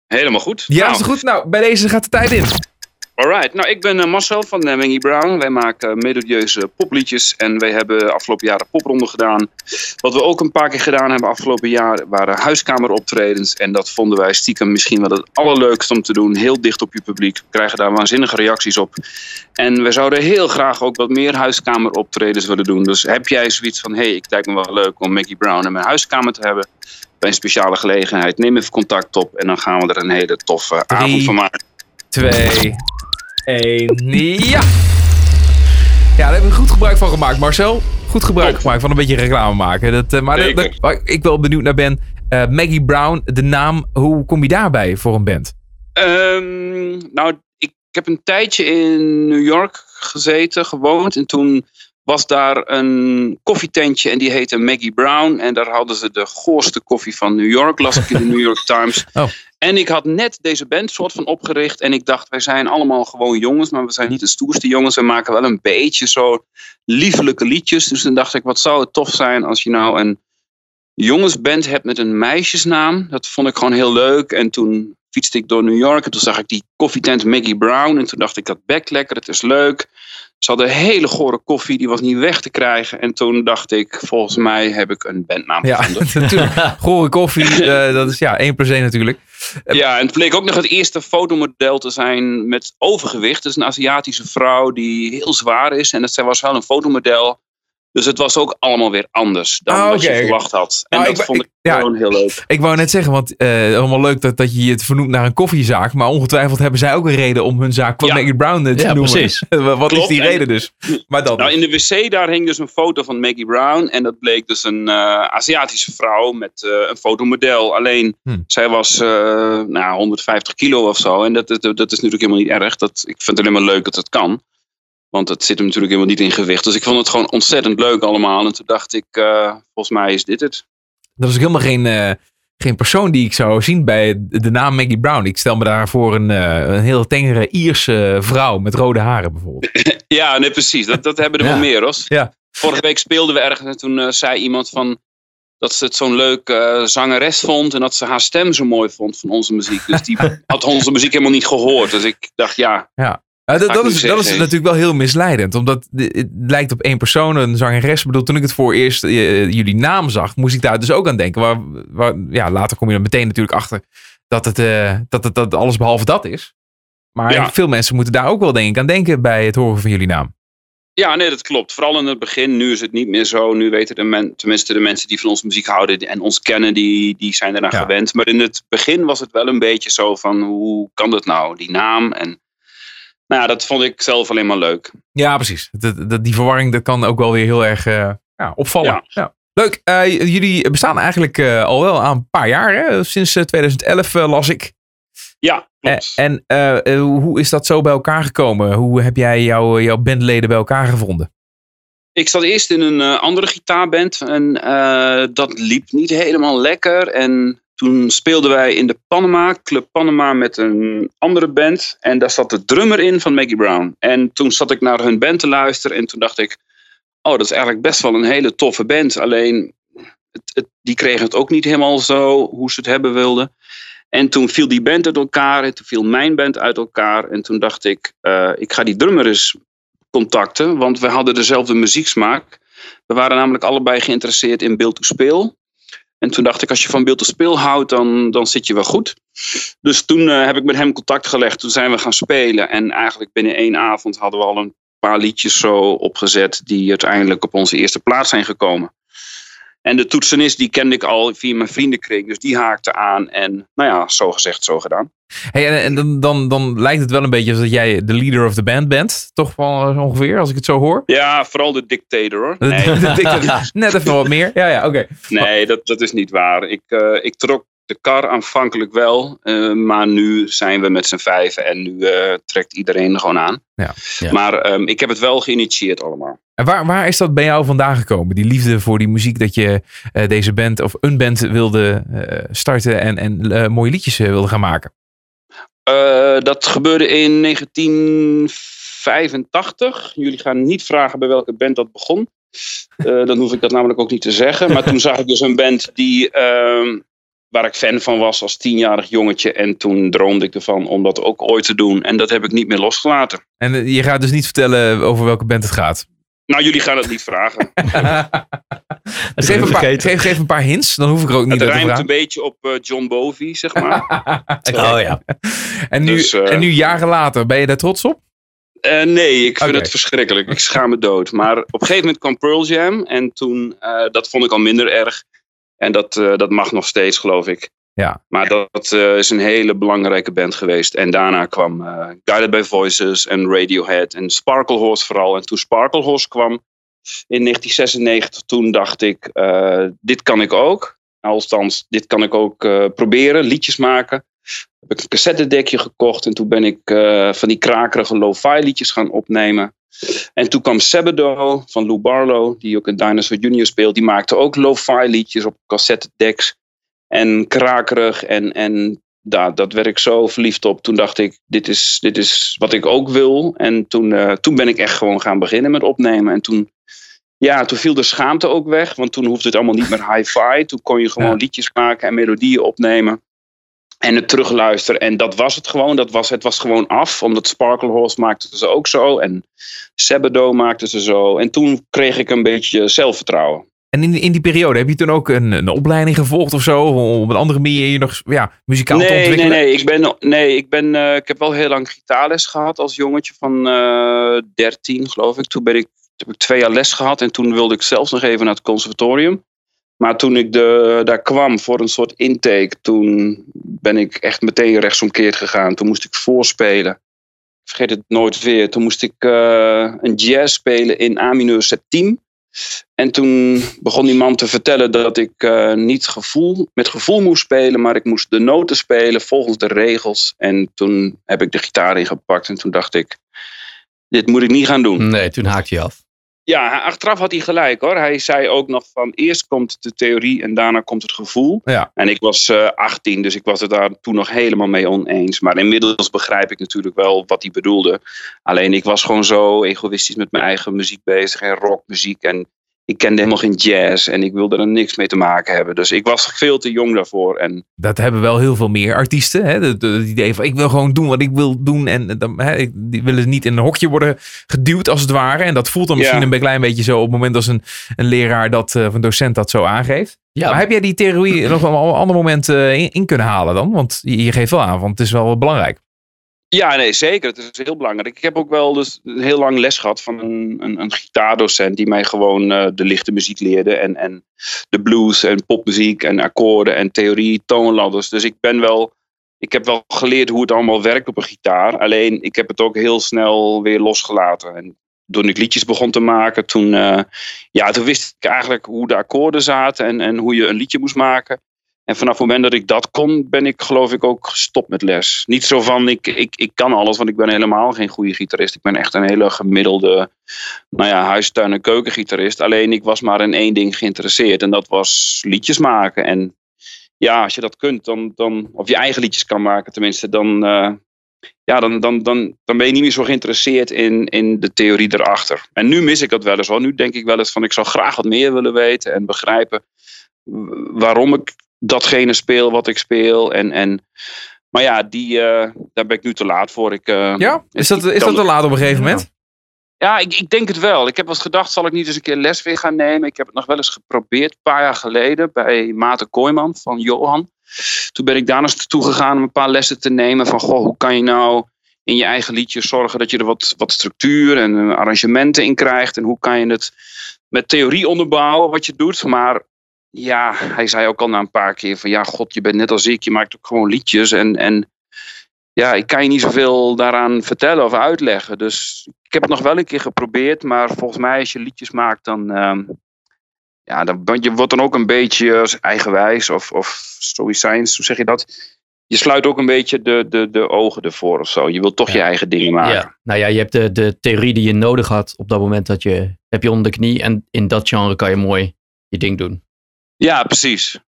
Helemaal goed. ja Nou, is goed. Nou, bij deze gaat de tijd in. Alright. Nou, ik ben eh, Marcel van uh, Maggie Brown. Wij maken uh, melodieuze popliedjes. En wij hebben afgelopen jaar een popronde gedaan. Wat we ook een paar keer gedaan hebben afgelopen jaar waren huiskameroptredens. En dat vonden wij stiekem misschien wel het allerleukste om te doen. Heel dicht op je publiek. We krijgen daar waanzinnige reacties op. En we zouden heel graag ook wat meer huiskameroptredens willen doen. Dus heb jij zoiets van, hé, hey, het lijkt me wel leuk om Maggie Brown in mijn huiskamer te hebben. Bij een speciale gelegenheid. Neem even contact op. En dan gaan we er een hele toffe avond van maken. Twee, ja! Ja, daar hebben we goed gebruik van gemaakt, Marcel. Goed gebruik Top. gemaakt van een beetje reclame maken. Dat, eh, maar dat- waar ik wel benieuwd naar ben, eh, Maggie Brown, de naam, hoe kom je daarbij voor een band? Ehm, nou, ik, ik heb een tijdje in New York gezeten, gewoond. En toen was daar een koffietentje en die heette Maggie Brown. En daar hadden ze de goorste koffie van New York, las ik in de New York Times. Oh. En ik had net deze band soort van opgericht. En ik dacht, wij zijn allemaal gewoon jongens, maar we zijn niet de stoerste jongens. We maken wel een beetje zo liefelijke liedjes. Dus toen dacht ik, wat zou het tof zijn als je nou een jongensband hebt met een meisjesnaam. Dat vond ik gewoon heel leuk. En toen fietste ik door New York en toen zag ik die koffietent Maggie Brown. En toen dacht ik, dat bek lekker, het is leuk. Ze hadden hele gore koffie, die was niet weg te krijgen. En toen dacht ik, volgens mij heb ik een bandnaam Ja, gevonden. natuurlijk. Gore koffie, eh, dat is ja, 1 plus 1 natuurlijk. Ja, en het bleek ook nog het eerste fotomodel te zijn met overgewicht. Dus een Aziatische vrouw die heel zwaar is. En dat zij was wel een fotomodel. Dus het was ook allemaal weer anders dan Ah, wat je verwacht had. En Nou, dat ik- vond ik, ik- ja. gewoon heel leuk. Ik wou net zeggen, want eh helemaal leuk dat, dat je het vernoemt naar een koffiezaak. Maar ongetwijfeld hebben zij ook een reden om hun zaak Ja. Maggie Brown eh, te Ja, noemen. precies. Wat is die en- reden dus? Maar dat Nou, in de wc daar hing dus een foto van Maggie Brown. En dat bleek dus een eh, Aziatische vrouw met eh, een fotomodel. Alleen, Hmm. zij was eh, nou, 150 kilo of zo. En dat, dat, dat is natuurlijk helemaal niet erg. Dat, ik vind het alleen maar leuk dat het kan. Want het zit hem natuurlijk helemaal niet in gewicht. Dus ik vond het gewoon ontzettend leuk allemaal. En toen dacht ik, eh, volgens mij is dit het. Dat is ook helemaal geen, eh, geen persoon die ik zou zien bij de naam Maggie Brown. Ik stel me daarvoor een, eh, een heel tengere Ierse vrouw met rode haren bijvoorbeeld. Ja, nee, precies. Dat, dat hebben er Ja. wel meer. Ja. Vorige week speelden we ergens en toen zei iemand van dat ze het zo'n leuk zangeres vond en dat ze haar stem zo mooi vond van onze muziek. Dus die had onze muziek helemaal niet gehoord. Dus ik dacht, ja, Ja, dat, dat, is, dat is zeggen. natuurlijk wel heel misleidend. Omdat het lijkt op één persoon, een zangeres. Ik bedoel, toen ik het voor eerst eh, jullie naam zag, moest ik daar dus ook aan denken. Waar, waar, ja, later kom je er meteen natuurlijk achter dat het, eh, dat het dat alles behalve dat is. Maar Ja. veel mensen moeten daar ook wel denk ik aan denken bij het horen van jullie naam. Ja, nee, dat klopt. Vooral in het begin. Nu is het niet meer zo. Nu weten de men, tenminste de mensen die van onze muziek houden en ons kennen, die, die zijn eraan Ja. gewend. Maar in het begin was het wel een beetje zo van, hoe kan dat nou, die naam? En nou ja, dat vond ik zelf alleen maar leuk. Ja, precies. Dat, dat, die verwarring dat kan ook wel weer heel erg eh, ja, opvallen. Ja. Ja. Leuk. Eh, jullie bestaan eigenlijk eh, al wel aan een paar jaar. Hè? Sinds eh, 2011 eh, las ik. Ja, klopt. en hoe is dat zo bij elkaar gekomen? Hoe heb jij jouw, jouw bandleden bij elkaar gevonden? Ik zat eerst in een andere gitaarband en dat liep niet helemaal lekker. En toen speelden wij in de Panama, Club Panama, met een andere band. En daar zat de drummer in van Maggie Brown. En toen zat ik naar hun band te luisteren en toen dacht ik... Oh, dat is eigenlijk best wel een hele toffe band. Alleen, het, die kregen het ook niet helemaal zo hoe ze het hebben wilden. En toen viel die band uit elkaar en toen viel mijn band uit elkaar. En toen dacht ik, eh, ik ga die drummer eens contacten, want we hadden dezelfde muzieksmaak. We waren namelijk allebei geïnteresseerd in beeld to speel. En toen dacht ik, als je van beeld to speel houdt, dan, dan zit je wel goed. Dus toen eh, heb ik met hem contact gelegd. Toen zijn we gaan spelen. En eigenlijk binnen één avond hadden we al een paar liedjes zo opgezet. die uiteindelijk op onze eerste plaats zijn gekomen. En de toetsenist die kende ik al via mijn vriendenkring. Dus die haakte aan. En nou ja, zo gezegd, zo gedaan. Hey, en en dan, dan, dan lijkt het wel een beetje alsof jij de leader of the band bent. Toch wel zo ongeveer, als ik het zo hoor. Ja, vooral de dictator hoor. Nee, Net even wat meer. Ja, ja, oké. nee dat, dat is niet waar. Ik, eh, ik trok de kar aanvankelijk wel. eh, maar nu zijn we met z'n vijven. En nu eh, trekt iedereen gewoon aan. Ja. Ja. Maar ehm, ik heb het wel geïnitieerd allemaal. En waar, waar is dat bij jou vandaan gekomen? Die liefde voor die muziek dat je eh, deze band of een band wilde eh, starten en, en eh, mooie liedjes eh, wilde gaan maken. Eh, dat gebeurde in 1985. Jullie gaan niet vragen bij welke band dat begon. Eh, dan hoef ik dat namelijk ook niet te zeggen. Maar toen zag ik dus een band die, ehm, waar ik fan van was als tienjarig jongetje. En toen droomde ik ervan om dat ook ooit te doen. En dat heb ik niet meer losgelaten. En eh, je gaat dus niet vertellen over welke band het gaat. Nou, jullie gaan het niet vragen. Geef, een paar, geef, geef een paar hints, dan hoef ik er ook niet Het te rijmt vragen. een beetje op eh, John Bowie, zeg maar. Oh ja. En nu, Dus, eh, en nu jaren later, ben je daar trots op? Eh, nee, ik vind het verschrikkelijk. Ik schaam me dood. Maar op een gegeven moment kwam Pearl Jam. En toen, eh, dat vond ik al minder erg. En dat, eh, dat mag nog steeds, geloof ik. Ja. Maar dat eh, is een hele belangrijke band geweest. En daarna kwam eh, Guided by Voices en Radiohead en Sparkle Horse vooral. En toen Sparkle Horse kwam in 1996, toen dacht ik, eh, dit kan ik ook. Althans, dit kan ik ook eh, proberen, liedjes maken. Heb ik een cassettedekje gekocht en toen ben ik eh, van die krakerige lo-fi liedjes gaan opnemen. En toen kwam Sabado van Lou Barlow, die ook in Dinosaur Junior speelt. Die maakte ook lo-fi liedjes op cassettedecks. En krakerig en, en daar, dat werd ik zo verliefd op. Toen dacht ik, dit is, dit is wat ik ook wil. En toen, eh, toen ben ik echt gewoon gaan beginnen met opnemen. En toen, ja, toen viel de schaamte ook weg. Want toen hoefde het allemaal niet meer hi-fi. Toen kon je gewoon Ja. liedjes maken en melodieën opnemen. En het terugluisteren. En dat was het gewoon. Dat was, het was gewoon af. Omdat Sparkle Horse maakte ze ook zo. En Sabado maakte ze zo. En toen kreeg ik een beetje zelfvertrouwen. En in, in die periode, heb je toen ook een, een opleiding gevolgd of zo? Op een andere manier je nog ja, muzikaal te Nee, nee, ontwikkelen? nee. Ik, ben, nee ik, ben, eh, ik heb wel heel lang gitaarles gehad als jongetje van eh 13, geloof ik. Toen ben ik, heb ik twee jaar les gehad en toen wilde ik zelfs nog even naar het conservatorium. Maar toen ik de, daar kwam voor een soort intake, toen ben ik echt meteen rechtsomkeerd gegaan. Toen moest ik voorspelen. Ik vergeet het nooit weer. Toen moest ik eh, een jazz spelen in A mineur septiem. En toen begon die man te vertellen dat ik eh, niet gevoel, met gevoel moest spelen, maar ik moest de noten spelen volgens de regels. En toen heb ik de gitaar ingepakt en toen dacht ik, dit moet ik niet gaan doen. Nee, toen haakte je af. Ja, achteraf had hij gelijk hoor. Hij zei ook nog van eerst komt de theorie en daarna komt het gevoel. Ja. En ik was eh 18, dus ik was het daar toen nog helemaal mee oneens. Maar inmiddels begrijp ik natuurlijk wel wat hij bedoelde. Alleen ik was gewoon zo egoïstisch met mijn eigen muziek bezig en rockmuziek. En ik kende helemaal geen jazz en ik wilde er niks mee te maken hebben. Dus ik was veel te jong daarvoor. En Dat hebben wel heel veel meer artiesten. Hè? Het idee van ik wil gewoon doen wat ik wil doen. En dan, hè, ik- die willen niet in een hokje worden geduwd als het ware. En dat voelt dan misschien Ja. een klein beetje zo op het moment als een, een leraar dat, eh, of een docent dat zo aangeeft. Ja, Maar heb jij die theorie nog wel op een ander moment eh, in, in kunnen halen dan? Want je, je geeft wel aan, want het is wel belangrijk. Ja, nee, zeker. Het is heel belangrijk. Ik heb ook wel dus heel lang les gehad van een, een, een gitaardocent die mij gewoon eh, de lichte muziek leerde. En, en de blues en popmuziek en akkoorden en theorie, toonladders. Dus ik ben wel, ik heb wel geleerd hoe het allemaal werkt op een gitaar. Alleen ik heb het ook heel snel weer losgelaten. En toen ik liedjes begon te maken, toen, eh, ja, toen wist ik eigenlijk hoe de akkoorden zaten en, en hoe je een liedje moest maken. En vanaf het moment dat ik dat kon, ben ik geloof ik ook gestopt met les. Niet zo van, ik, ik, ik kan alles, want ik ben helemaal geen goede gitarist. Ik ben echt een hele gemiddelde, nou ja, huistuin- en keukengitarist. Alleen ik was maar in één ding geïnteresseerd en dat was liedjes maken. En ja, als je dat kunt, dan, dan, of je eigen liedjes kan maken tenminste, dan, eh, ja, dan, dan, dan, dan ben je niet meer zo geïnteresseerd in, in de theorie erachter. En nu mis ik dat wel eens hoor. Nu denk ik wel eens van, ik zou graag wat meer willen weten en begrijpen waarom ik datgene speel wat ik speel. En, en, maar ja, die, eh, daar ben ik nu te laat voor. Ik, eh, Ja? Is dat, is dat te laat op een gegeven moment? Ja, ik, ik denk het wel. Ik heb eens gedacht, zal ik niet eens een keer les weer gaan nemen? Ik heb het nog wel eens geprobeerd, een paar jaar geleden, bij Maarten Kooijman van Johan. Toen ben ik daar eens naartoe gegaan om een paar lessen te nemen van, goh, hoe kan je nou in je eigen liedjes zorgen dat je er wat, wat structuur en arrangementen in krijgt? En hoe kan je het met theorie onderbouwen wat je doet? Maar ja, hij zei ook al na een paar keer van ja, god, je bent net als ik, je maakt ook gewoon liedjes. En, en ja, ik kan je niet zoveel daaraan vertellen of uitleggen. Dus ik heb het nog wel een keer geprobeerd, maar volgens mij als je liedjes maakt, dan, ehm, ja, dan je wordt dan ook een beetje eigenwijs of, of stoïcijns, hoe zeg je dat? Je sluit ook een beetje de, de, de ogen ervoor of zo. Je wilt toch je eigen dingen maken. Ja. Nou ja, je hebt de, de theorie die je nodig had op dat moment dat je heb je onder de knie. En in dat genre kan je mooi je ding doen. Ja, precies.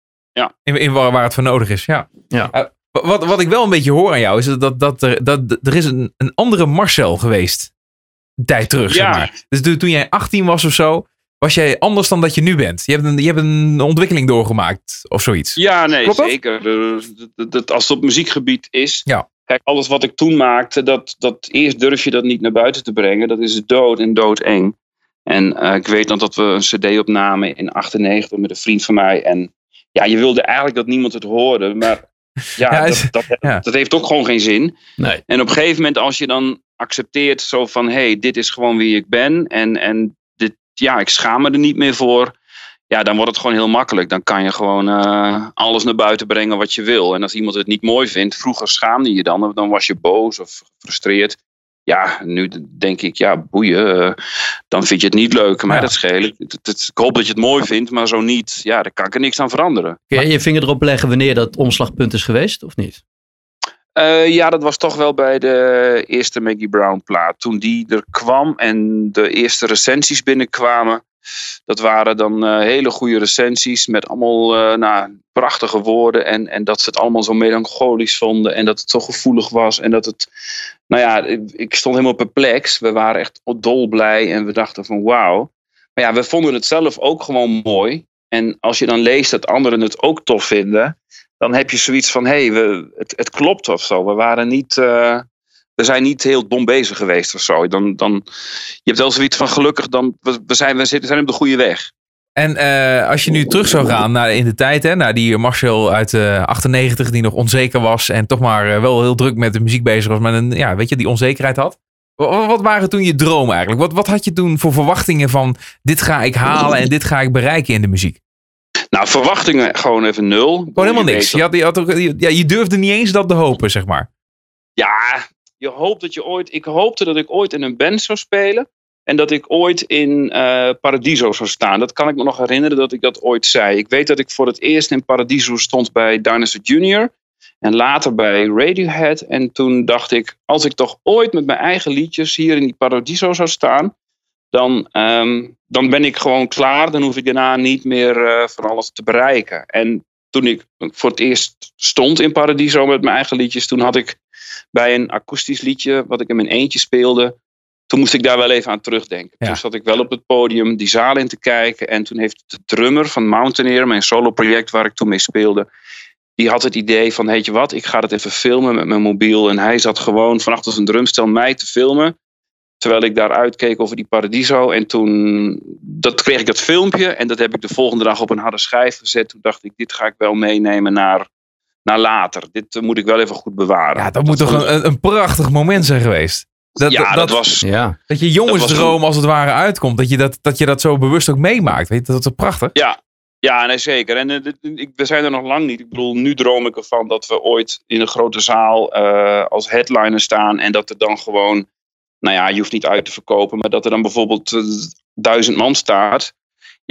In, in waar, waar het voor nodig is, ja. Ja. Eh, wat, wat ik wel een beetje hoor aan jou is dat, dat, er, dat er is een, een andere Marcel geweest. Een tijd terug, Ja. zeg maar. Dus toen, toen jij 18 was of zo, was jij anders dan dat je nu bent. Je hebt een, je hebt een ontwikkeling doorgemaakt of zoiets. Ja, nee, Klopt zeker. Dat- als het op muziekgebied is. Ja. Kijk, alles wat ik toen maakte, dat, dat eerst durf je dat niet naar buiten te brengen. Dat is dood en doodeng. En eh, ik weet nog dat we een cd opnamen in 98 met een vriend van mij. En ja, je wilde eigenlijk dat niemand het hoorde. Maar ja, Ja, dat, dat, ja. dat heeft ook gewoon geen zin. Nee. En op een gegeven moment, als je dan accepteert zo van... hé, hey, dit is gewoon wie ik ben. En, en dit, ja, ik schaam me er niet meer voor. Ja, dan wordt het gewoon heel makkelijk. Dan kan je gewoon eh, alles naar buiten brengen wat je wil. En als iemand het niet mooi vindt... vroeger schaamde je dan. Dan was je boos of gefrustreerd. Ja, nu denk ik, ja, boeien. eh, dan vind je het niet leuk. Maar Ja. dat het- Ik hoop dat je het mooi vindt, maar zo niet. Ja, daar kan ik er niks aan veranderen. Kun je je vinger erop leggen wanneer dat omslagpunt is geweest of niet? Eh, ja, dat was toch wel bij de eerste Maggie Brown plaat. Toen die er kwam en de eerste recensies binnenkwamen. Dat waren dan eh, hele goede recensies met allemaal eh, nou, prachtige woorden. En, en dat ze het allemaal zo melancholisch vonden. En dat het zo gevoelig was. En dat het, nou ja, ik, ik stond helemaal perplex. We waren echt dolblij en we dachten van wauw. Maar ja, we vonden het zelf ook gewoon mooi. En als je dan leest dat anderen het ook tof vinden dan heb je zoiets van, hé, hey, het, het klopt of zo. We waren niet, eh, we zijn niet heel dom bezig geweest of zo. Dan, dan, je hebt wel zoiets van, gelukkig, dan, we, zijn, we zitten- zijn op de goede weg. En eh, als je nu terug zou gaan naar in de tijd, hè, naar die Marcel uit eh 98 die nog onzeker was en toch maar eh, wel heel druk met de muziek bezig was, maar een, ja, weet je, die onzekerheid had. Wa- Wat waren toen je dromen eigenlijk? Wat, wat had je toen voor verwachtingen van dit ga ik halen en dit ga ik bereiken in de muziek? Nou, verwachtingen gewoon even nul. Gewoon helemaal niks. Je, had, je, had ook, je- ja, je durfde niet eens dat te hopen, zeg maar. Ja, je hoopt dat je ooit. Ik hoopte dat ik ooit in een band zou spelen. En dat ik ooit in eh, Paradiso zou staan. Dat kan ik me nog herinneren dat ik dat ooit zei. Ik weet dat ik voor het eerst in Paradiso stond bij Dinosaur Jr. En later bij Radiohead. En toen dacht ik, als ik toch ooit met mijn eigen liedjes hier in die Paradiso zou staan. Dan, ehm, dan ben ik gewoon klaar. Dan hoef ik daarna niet meer eh, van alles te bereiken. En toen ik voor het eerst stond in Paradiso met mijn eigen liedjes. Toen had ik bij een akoestisch liedje, wat ik in mijn eentje speelde. Toen moest ik daar wel even aan terugdenken. Ja. Toen zat ik wel op het podium die zaal in te kijken. En toen heeft de drummer van Mountaineer, mijn solo-project waar ik toen mee speelde. Die had het idee van, weet je wat, ik ga het even filmen met mijn mobiel. En hij zat gewoon van achter zijn drumstel mij te filmen. Terwijl ik daar uitkeek over die Paradiso. En toen dat kreeg ik dat filmpje. En dat heb ik de volgende dag op een harde schijf gezet. Toen dacht ik, dit ga ik wel meenemen naar, naar later. Dit eh, moet ik wel even goed bewaren. Ja, dat moet toch een, een, prachtig moment zijn geweest. Dat, ja, dat, was. Ja. dat je jongensdroom als het ware uitkomt. Dat je dat, dat je dat zo bewust ook meemaakt. Weet je, dat is prachtig? Ja, ja nee, zeker. En eh, we zijn er nog lang niet. Ik bedoel, nu droom ik ervan dat we ooit in een grote zaal eh, als headliner staan. En dat er dan gewoon, nou ja, je hoeft niet uit te verkopen. Maar dat er dan bijvoorbeeld eh, duizend man staat.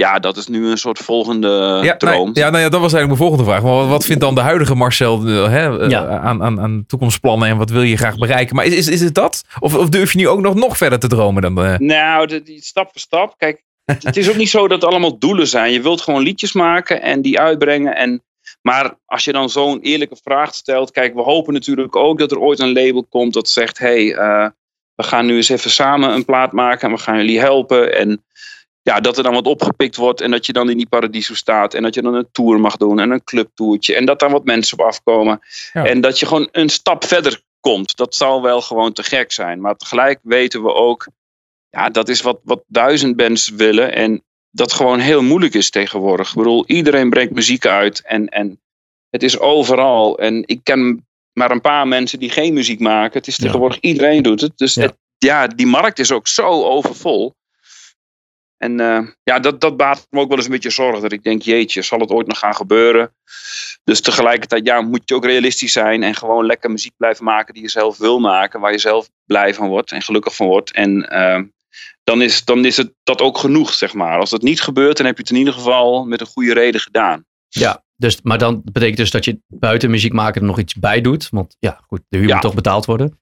Ja, dat is nu een soort volgende Ja, droom. ja, nou ja, dat was eigenlijk mijn volgende vraag. Maar wat, wat vindt dan de huidige Marcel eh, hè, eh, Ja. aan, aan, aan toekomstplannen en wat wil je graag bereiken? Maar is, is, is het dat? Of, of durf je nu ook nog, nog verder te dromen dan? eh, Nou, de- die, stap voor stap. Kijk, het, is ook niet zo dat het allemaal doelen zijn. Je wilt gewoon liedjes maken en die uitbrengen. En, maar als je dan zo'n eerlijke vraag stelt. Kijk, we hopen natuurlijk ook dat er ooit een label komt dat zegt: hé, hey, eh, we gaan nu eens even samen een plaat maken en we gaan jullie helpen. En ja, dat er dan wat opgepikt wordt en dat je dan in die paradiso staat. En dat je dan een tour mag doen en een clubtoertje. En dat daar wat mensen op afkomen. Ja. En dat je gewoon een stap verder komt. Dat zal wel gewoon te gek zijn. Maar tegelijk weten we ook ja, dat is wat, wat duizend bands willen. En dat gewoon heel moeilijk is tegenwoordig. Ik bedoel, iedereen brengt muziek uit. En, en het is overal. En ik ken maar een paar mensen die geen muziek maken. Het is tegenwoordig, iedereen doet het. Dus Ja. het- ja, die markt is ook zo overvol. En eh, ja, dat, dat baart me ook wel eens een beetje zorgen. Dat ik denk, jeetje, zal het ooit nog gaan gebeuren? Dus tegelijkertijd ja, moet je ook realistisch zijn. En gewoon lekker muziek blijven maken die je zelf wil maken. Waar je zelf blij van wordt en gelukkig van wordt. En eh, dan, is, dan is het dat ook genoeg, zeg maar. Als dat niet gebeurt, dan heb je het in ieder geval met een goede reden gedaan. Ja, dus, maar dan betekent dus dat je buiten muziek maken er nog iets bij doet. Want ja, goed, de huur Ja. moet toch betaald worden.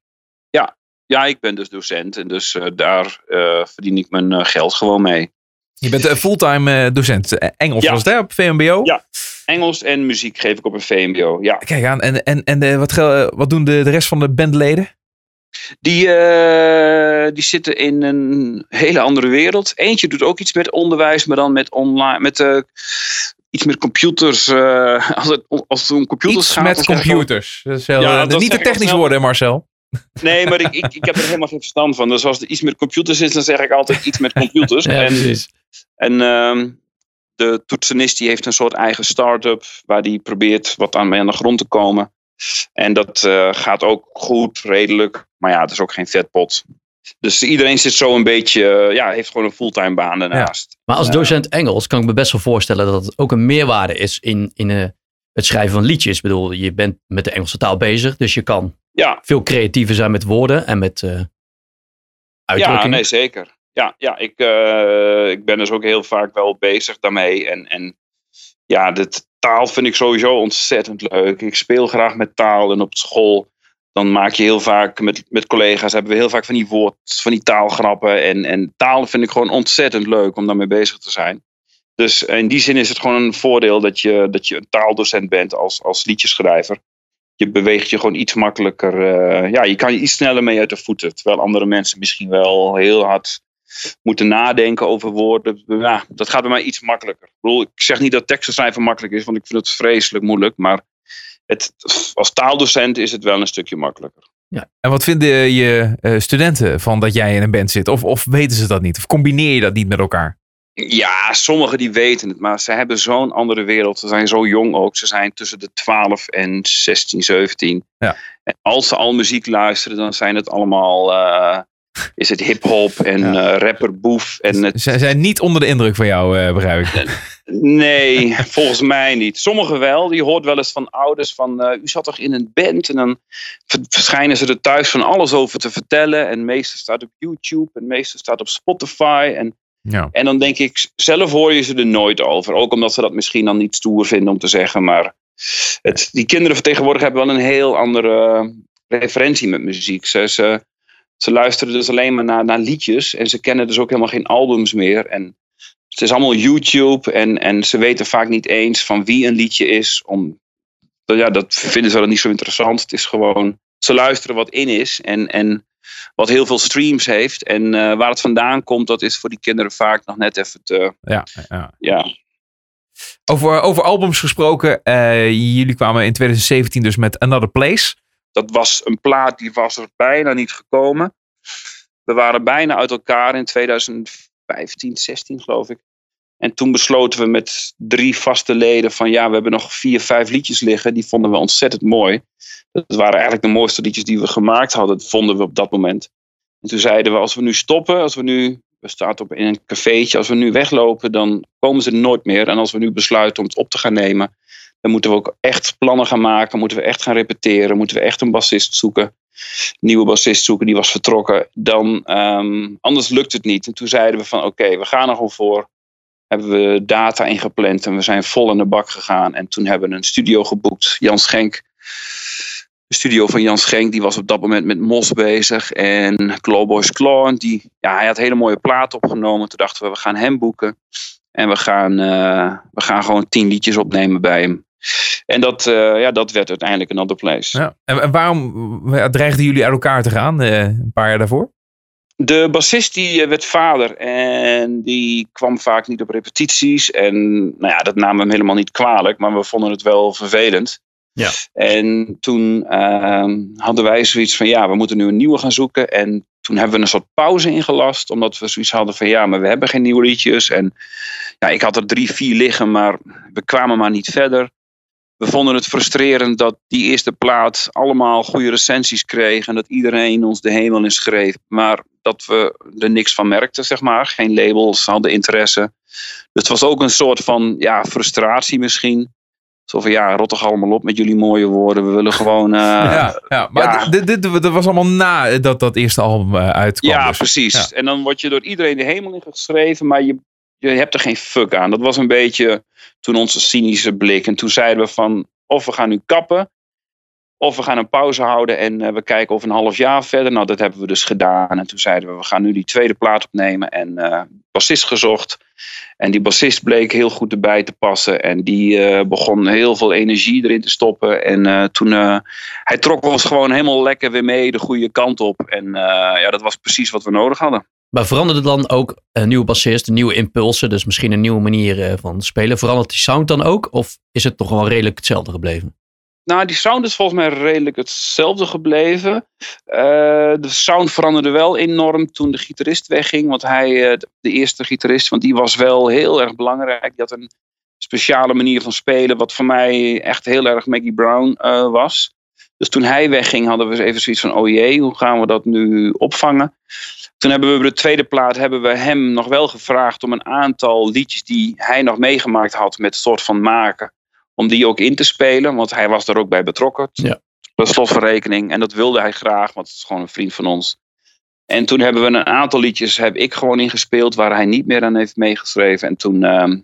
Ja, ik ben dus docent. En dus eh, daar eh, verdien ik mijn eh, geld gewoon mee. Je bent eh, fulltime docent. Engels Ja. was het hè, op VMBO? Ja. Engels en muziek geef ik op een VMBO. Ja. Kijk aan. En, en, en wat, wat doen de, de rest van de bandleden? Die, die zitten in een hele andere wereld. Eentje doet ook iets met onderwijs, maar dan met online. Met, iets met computers. als, het, als het om computers Iets gaat. met computers. Dat is heel, Ja, dat niet te technisch worden, Marcel. Nee, maar ik, ik, ik heb er helemaal geen verstand van. Dus als er iets met computers is, dan zeg ik altijd iets met computers. Ja, en precies. en ehm, de toetsenist die heeft een soort eigen start-up waar die probeert wat aan mee aan de grond te komen. En dat eh, gaat ook goed, redelijk. Maar ja, het is ook geen vetpot. Dus iedereen zit zo een beetje, eh, ja, heeft gewoon een fulltime baan daarnaast. Maar als Ja. docent Engels kan ik me best wel voorstellen dat het ook een meerwaarde is in, in eh, het schrijven van liedjes. Ik bedoel, je bent met de Engelse taal bezig, dus je kan Ja, veel creatiever zijn met woorden en met eh ja uitdrukkingen. nee, zeker. Ja, ja ik, eh, ik ben dus ook heel vaak wel bezig daarmee. En, en ja, de taal vind ik sowieso ontzettend leuk. Ik speel graag met taal en op school. Dan maak je heel vaak met, met collega's hebben we heel vaak van die woord, van die taalgrappen. En, en taal vind ik gewoon ontzettend leuk om daarmee bezig te zijn. Dus in die zin is het gewoon een voordeel dat je, dat je een taaldocent bent als, als liedjeschrijver. Je beweegt je gewoon iets makkelijker. eh, ja, je kan je iets sneller mee uit de voeten. Terwijl andere mensen misschien wel heel hard moeten nadenken over woorden. Ja, dat gaat bij mij iets makkelijker. Ik, zeg niet dat teksten schrijven makkelijk is, want ik vind het vreselijk moeilijk. Maar het, als taaldocent is het wel een stukje makkelijker. En wat vinden je eh, studenten van dat jij in een band zit? Of, of weten ze dat niet? Of combineer je dat niet met elkaar? Ja, sommigen die weten het, maar ze hebben zo'n andere wereld. Ze zijn zo jong ook. Ze zijn tussen de 12 en 16, 17. Ja. En als ze al muziek luisteren, dan zijn het allemaal. eh, is het hip-hop en Ja. eh, rapper boef. En het, Ze zijn niet onder de indruk van jou, eh, begrijp ik. Nee, volgens mij niet. Sommigen wel. Je hoort wel eens van ouders van... u zat toch in een band? En dan ver- verschijnen ze er thuis van alles over te vertellen. En meeste staat op YouTube. En meeste staat op Spotify. En, Ja. en dan denk ik... Zelf hoor je ze er nooit over. Ook omdat ze dat misschien dan niet stoer vinden om te zeggen. Maar het, die kinderen van tegenwoordig hebben wel een heel andere referentie met muziek. Ze, ze, ze luisteren dus alleen maar naar, naar liedjes. En ze kennen dus ook helemaal geen albums meer. En het is allemaal YouTube en, en ze weten vaak niet eens van wie een liedje is. Om, ja, dat vinden ze dan niet zo interessant. Het is gewoon, ze luisteren wat in is en, en wat heel veel streams heeft. En eh, waar het vandaan komt, dat is voor die kinderen vaak nog net even te, Ja, ja. ja. Over, over albums gesproken. eh, jullie kwamen in 2017 dus met Another Place. Dat was een plaat die was er bijna niet gekomen. We waren bijna uit elkaar in 2015, 16 geloof ik. En toen besloten we met drie vaste leden van ja, we hebben nog vier, vijf liedjes liggen. Die vonden we ontzettend mooi. Dat waren eigenlijk de mooiste liedjes die we gemaakt hadden, vonden we op dat moment. En toen zeiden we, als we nu stoppen, als we nu, we staan op in een cafeetje, als we nu weglopen, dan komen ze nooit meer. En als we nu besluiten om het op te gaan nemen, dan moeten we ook echt plannen gaan maken, moeten we echt gaan repeteren, moeten we echt een bassist zoeken, nieuwe bassist zoeken, die was vertrokken. Dan, ehm, anders lukt het niet. En toen zeiden we van oké, we gaan er gewoon voor. Hebben we data ingepland en we zijn vol in de bak gegaan. En toen hebben we een studio geboekt, Jan Schenk. De studio van Jan Schenk, die was op dat moment met Mos bezig. En Clawboys Claw, die, ja, hij had hele mooie platen opgenomen. Toen dachten we, we gaan hem boeken. En we gaan, eh, we gaan gewoon tien liedjes opnemen bij hem. En dat, eh, ja, dat werd uiteindelijk Another Place. Ja. En, waarom eh, dreigden jullie uit elkaar te gaan een paar jaar daarvoor? De bassist die eh, werd vader en die kwam vaak niet op repetities. En nou ja, dat namen we hem helemaal niet kwalijk, maar we vonden het wel vervelend. Ja. En toen ehm, hadden wij zoiets van ja, we moeten nu een nieuwe gaan zoeken. En toen hebben we een soort pauze ingelast, omdat we zoiets hadden van ja, maar we hebben geen nieuwe liedjes. En ja, ik had er drie, vier liggen, maar we kwamen maar niet verder. We vonden het frustrerend dat die eerste plaat allemaal goede recensies kreeg en dat iedereen ons de hemel in schreef. Maar dat we er niks van merkten, zeg maar. Geen labels hadden interesse. Dus het was ook een soort van ja, frustratie misschien. Zo van ja, rot toch allemaal op met jullie mooie woorden. We willen gewoon. eh, ja, ja, maar ja. Dit, dit, dit was allemaal na dat, dat eerste album eh, uitkwam. Ja, dus. precies. Ja. En dan word je door iedereen de hemel in geschreven, maar je, je hebt er geen fuck aan. Dat was een beetje toen onze cynische blik. En toen zeiden we van, of we gaan nu kappen, of we gaan een pauze houden en eh, we kijken over een half jaar verder. Nou, dat hebben we dus gedaan. En toen zeiden we, we gaan nu die tweede plaat opnemen en eh bassist gezocht. En die bassist bleek heel goed erbij te passen. En die eh, begon heel veel energie erin te stoppen. En eh, toen, hij trok ons gewoon helemaal lekker weer mee de goede kant op. En ja, dat was precies wat we nodig hadden. Maar veranderde dan ook een nieuwe bassist, nieuwe impulsen, dus misschien een nieuwe manier van spelen? Verandert die sound dan ook? Of is het toch wel redelijk hetzelfde gebleven? Nou, die sound is volgens mij redelijk hetzelfde gebleven. Eh, de sound veranderde wel enorm toen de gitarist wegging. Want hij, eh, de eerste gitarist, want die was wel heel erg belangrijk. Die had een speciale manier van spelen, wat voor mij echt heel erg Maggie Brown eh, was. Dus toen hij wegging, hadden we even zoiets van: oh jee, hoe gaan we dat nu opvangen? Toen hebben we bij de tweede plaat hebben we hem nog wel gevraagd om een aantal liedjes die hij nog meegemaakt had met soort van maken om die ook in te spelen, want hij was er ook bij betrokken. Ja. Per slot van rekening. En dat wilde hij graag, want het is gewoon een vriend van ons. En toen hebben we een aantal liedjes, heb ik gewoon ingespeeld, waar hij niet meer aan heeft meegeschreven. En toen ehm,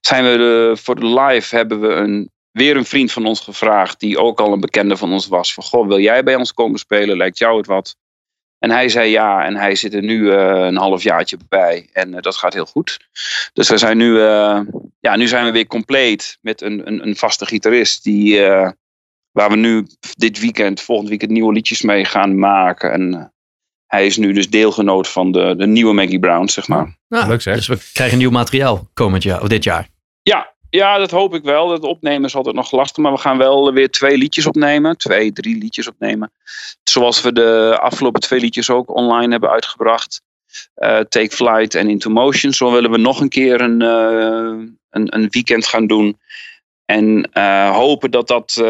zijn we de, voor de live hebben we een, weer een vriend van ons gevraagd, die ook al een bekende van ons was. Van, goh, wil jij bij ons komen spelen? Lijkt jou het wat? En hij zei ja, en hij zit er nu eh, een halfjaartje bij. En eh, dat gaat heel goed. Dus we zijn nu, eh, ja, nu zijn we weer compleet met een, een, een vaste gitarist. Die, eh, waar we nu dit weekend, volgend weekend, nieuwe liedjes mee gaan maken. En hij is nu dus deelgenoot van de, de nieuwe Maggie Brown, zeg maar. Nou, Leuk zeg. Dus we krijgen nieuw materiaal komend jaar, of dit jaar. Ja, ja, dat hoop ik wel. Het opnemen is altijd nog lastig, maar we gaan wel weer twee liedjes opnemen. Twee, drie liedjes opnemen. Zoals we de afgelopen twee liedjes ook online hebben uitgebracht. Eh, Take Flight en Into Motion. Zo willen we nog een keer een, eh, een, een weekend gaan doen. En eh, hopen dat, dat,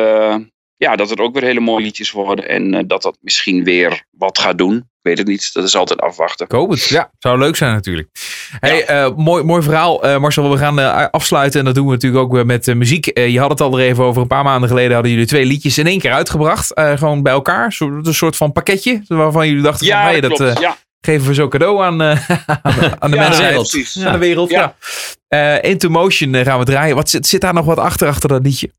ja, dat het ook weer hele mooie liedjes worden. En eh, dat dat misschien weer wat gaat doen. Ik weet het niet. Dat is altijd afwachten. Het. Ja, zou leuk zijn natuurlijk. Hey, eh, mooi, mooi verhaal. Eh, Marcel, we gaan afsluiten. En dat doen we natuurlijk ook weer met muziek. Je had het al er even over. Een paar maanden geleden hadden jullie twee liedjes in één keer uitgebracht. Gewoon bij elkaar. Zo, een soort van pakketje. Waarvan jullie dachten van, Ja, hey, dat ja. geven we zo cadeau aan, aan de Ja, mensheid. precies. Aan de wereld, ja. Ja. Into Motion gaan we draaien. Wat zit, zit daar nog wat achter, achter dat liedje?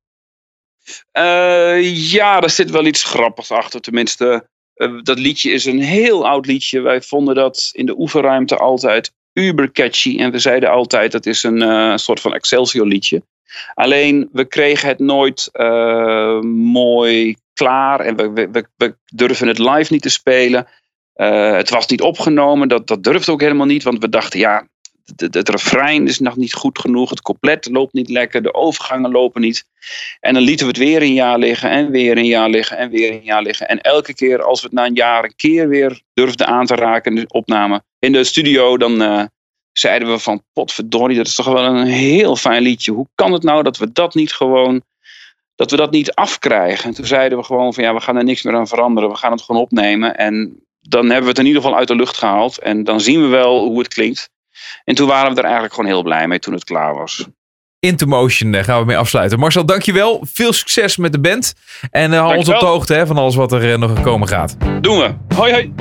Eh, ja, daar zit wel iets grappigs achter. Tenminste, eh, dat liedje is een heel oud liedje. Wij vonden dat in de oefenruimte altijd uber catchy. En we zeiden altijd dat is een eh, soort van Excelsior liedje. Alleen we kregen het nooit mooi klaar. En we, we, durven het live niet te spelen. Het was niet opgenomen. Dat, dat durfde ook helemaal niet. Want we dachten, ja, het, het refrein is nog niet goed genoeg. Het couplet loopt niet lekker. De overgangen lopen niet. En dan lieten we het weer een jaar liggen en weer een jaar liggen en weer een jaar liggen. En elke keer als we het na een jaar een keer weer durfden aan te raken in de opname in de studio, dan eh, zeiden we van potverdorie, dat is toch wel een heel fijn liedje. Hoe kan het nou dat we dat niet gewoon, dat we dat niet afkrijgen? En toen zeiden we gewoon van ja, we gaan er niks meer aan veranderen. We gaan het gewoon opnemen en dan hebben we het in ieder geval uit de lucht gehaald. En dan zien we wel hoe het klinkt. En toen waren we er eigenlijk gewoon heel blij mee toen het klaar was. Into Motion eh, gaan we mee afsluiten. Marcel, dankjewel. Veel succes met de band. En eh, hou ons op de hoogte hè, van alles wat er eh, nog komen gaat. Doen we. Hoi hoi.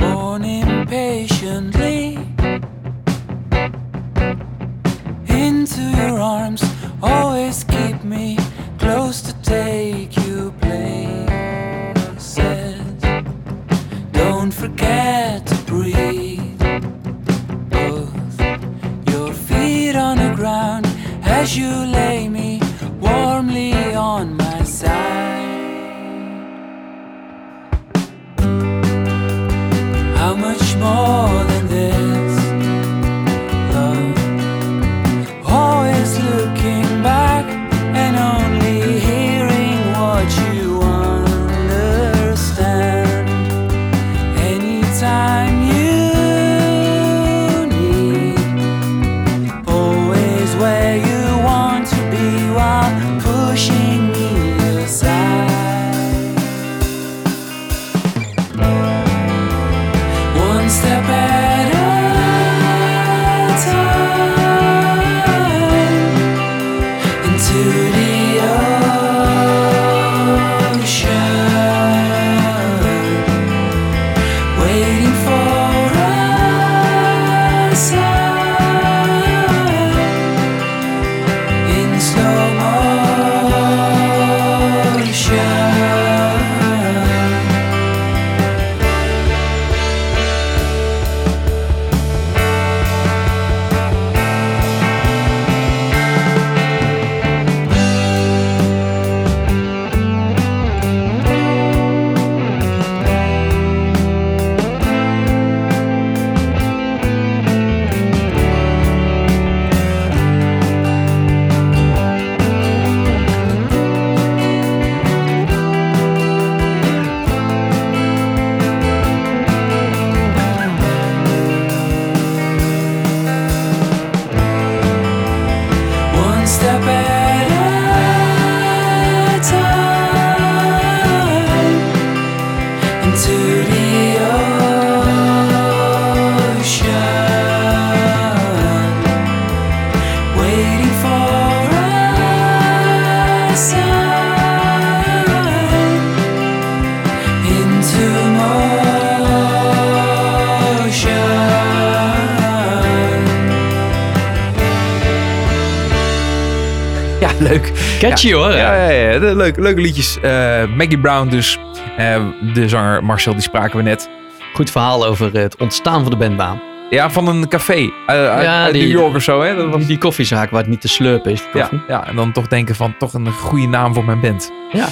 Catchy hoor. Ja, ja, ja. De, leuke, liedjes. Eh, Maggie Brown dus. Eh, de zanger Marcel, die spraken we net. Goed verhaal over het ontstaan van de bandnaam. Ja, van een café eh, uit, Ja, uit die- New York of zo. Hè? Dat was, Die koffiezaak waar het niet te slurpen is. ja, ja, en dan toch denken van toch een goede naam voor mijn band. Ja.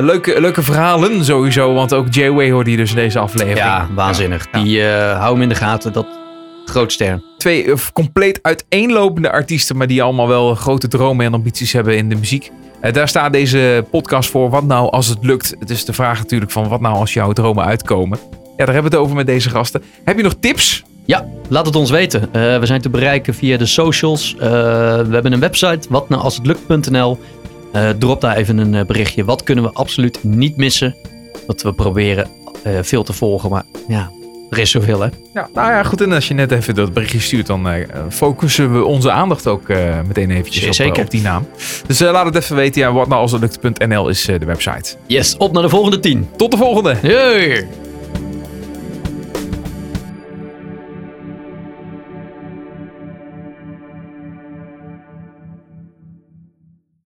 Leuke, leuke verhalen sowieso, want ook Jay Way hoorde je dus in deze aflevering. Ja, waanzinnig. Die eh hou hem in de gaten. Dat grootster. Twee eh, compleet uiteenlopende artiesten, maar die allemaal wel grote dromen en ambities hebben in de muziek. Eh, daar staat deze podcast voor. Wat nou als het lukt? Het is de vraag natuurlijk van wat nou als jouw dromen uitkomen. Ja, daar hebben we het over met deze gasten. Heb je nog tips? Ja, laat het ons weten. Eh, we zijn te bereiken via de socials. We hebben een website, watnoualshetlukt.nl. Drop daar even een berichtje. Wat kunnen we absoluut niet missen? Dat we proberen veel te volgen, maar ja, er is zoveel hè. Ja, nou ja, goed. En als je net even dat berichtje stuurt, dan eh, focussen we onze aandacht ook eh, meteen eventjes op, Zeker. eh, op die naam. Dus laat het even weten. Ja, wat nou als het lukt.nl is de website. Yes, op naar de volgende tien. Tot de volgende!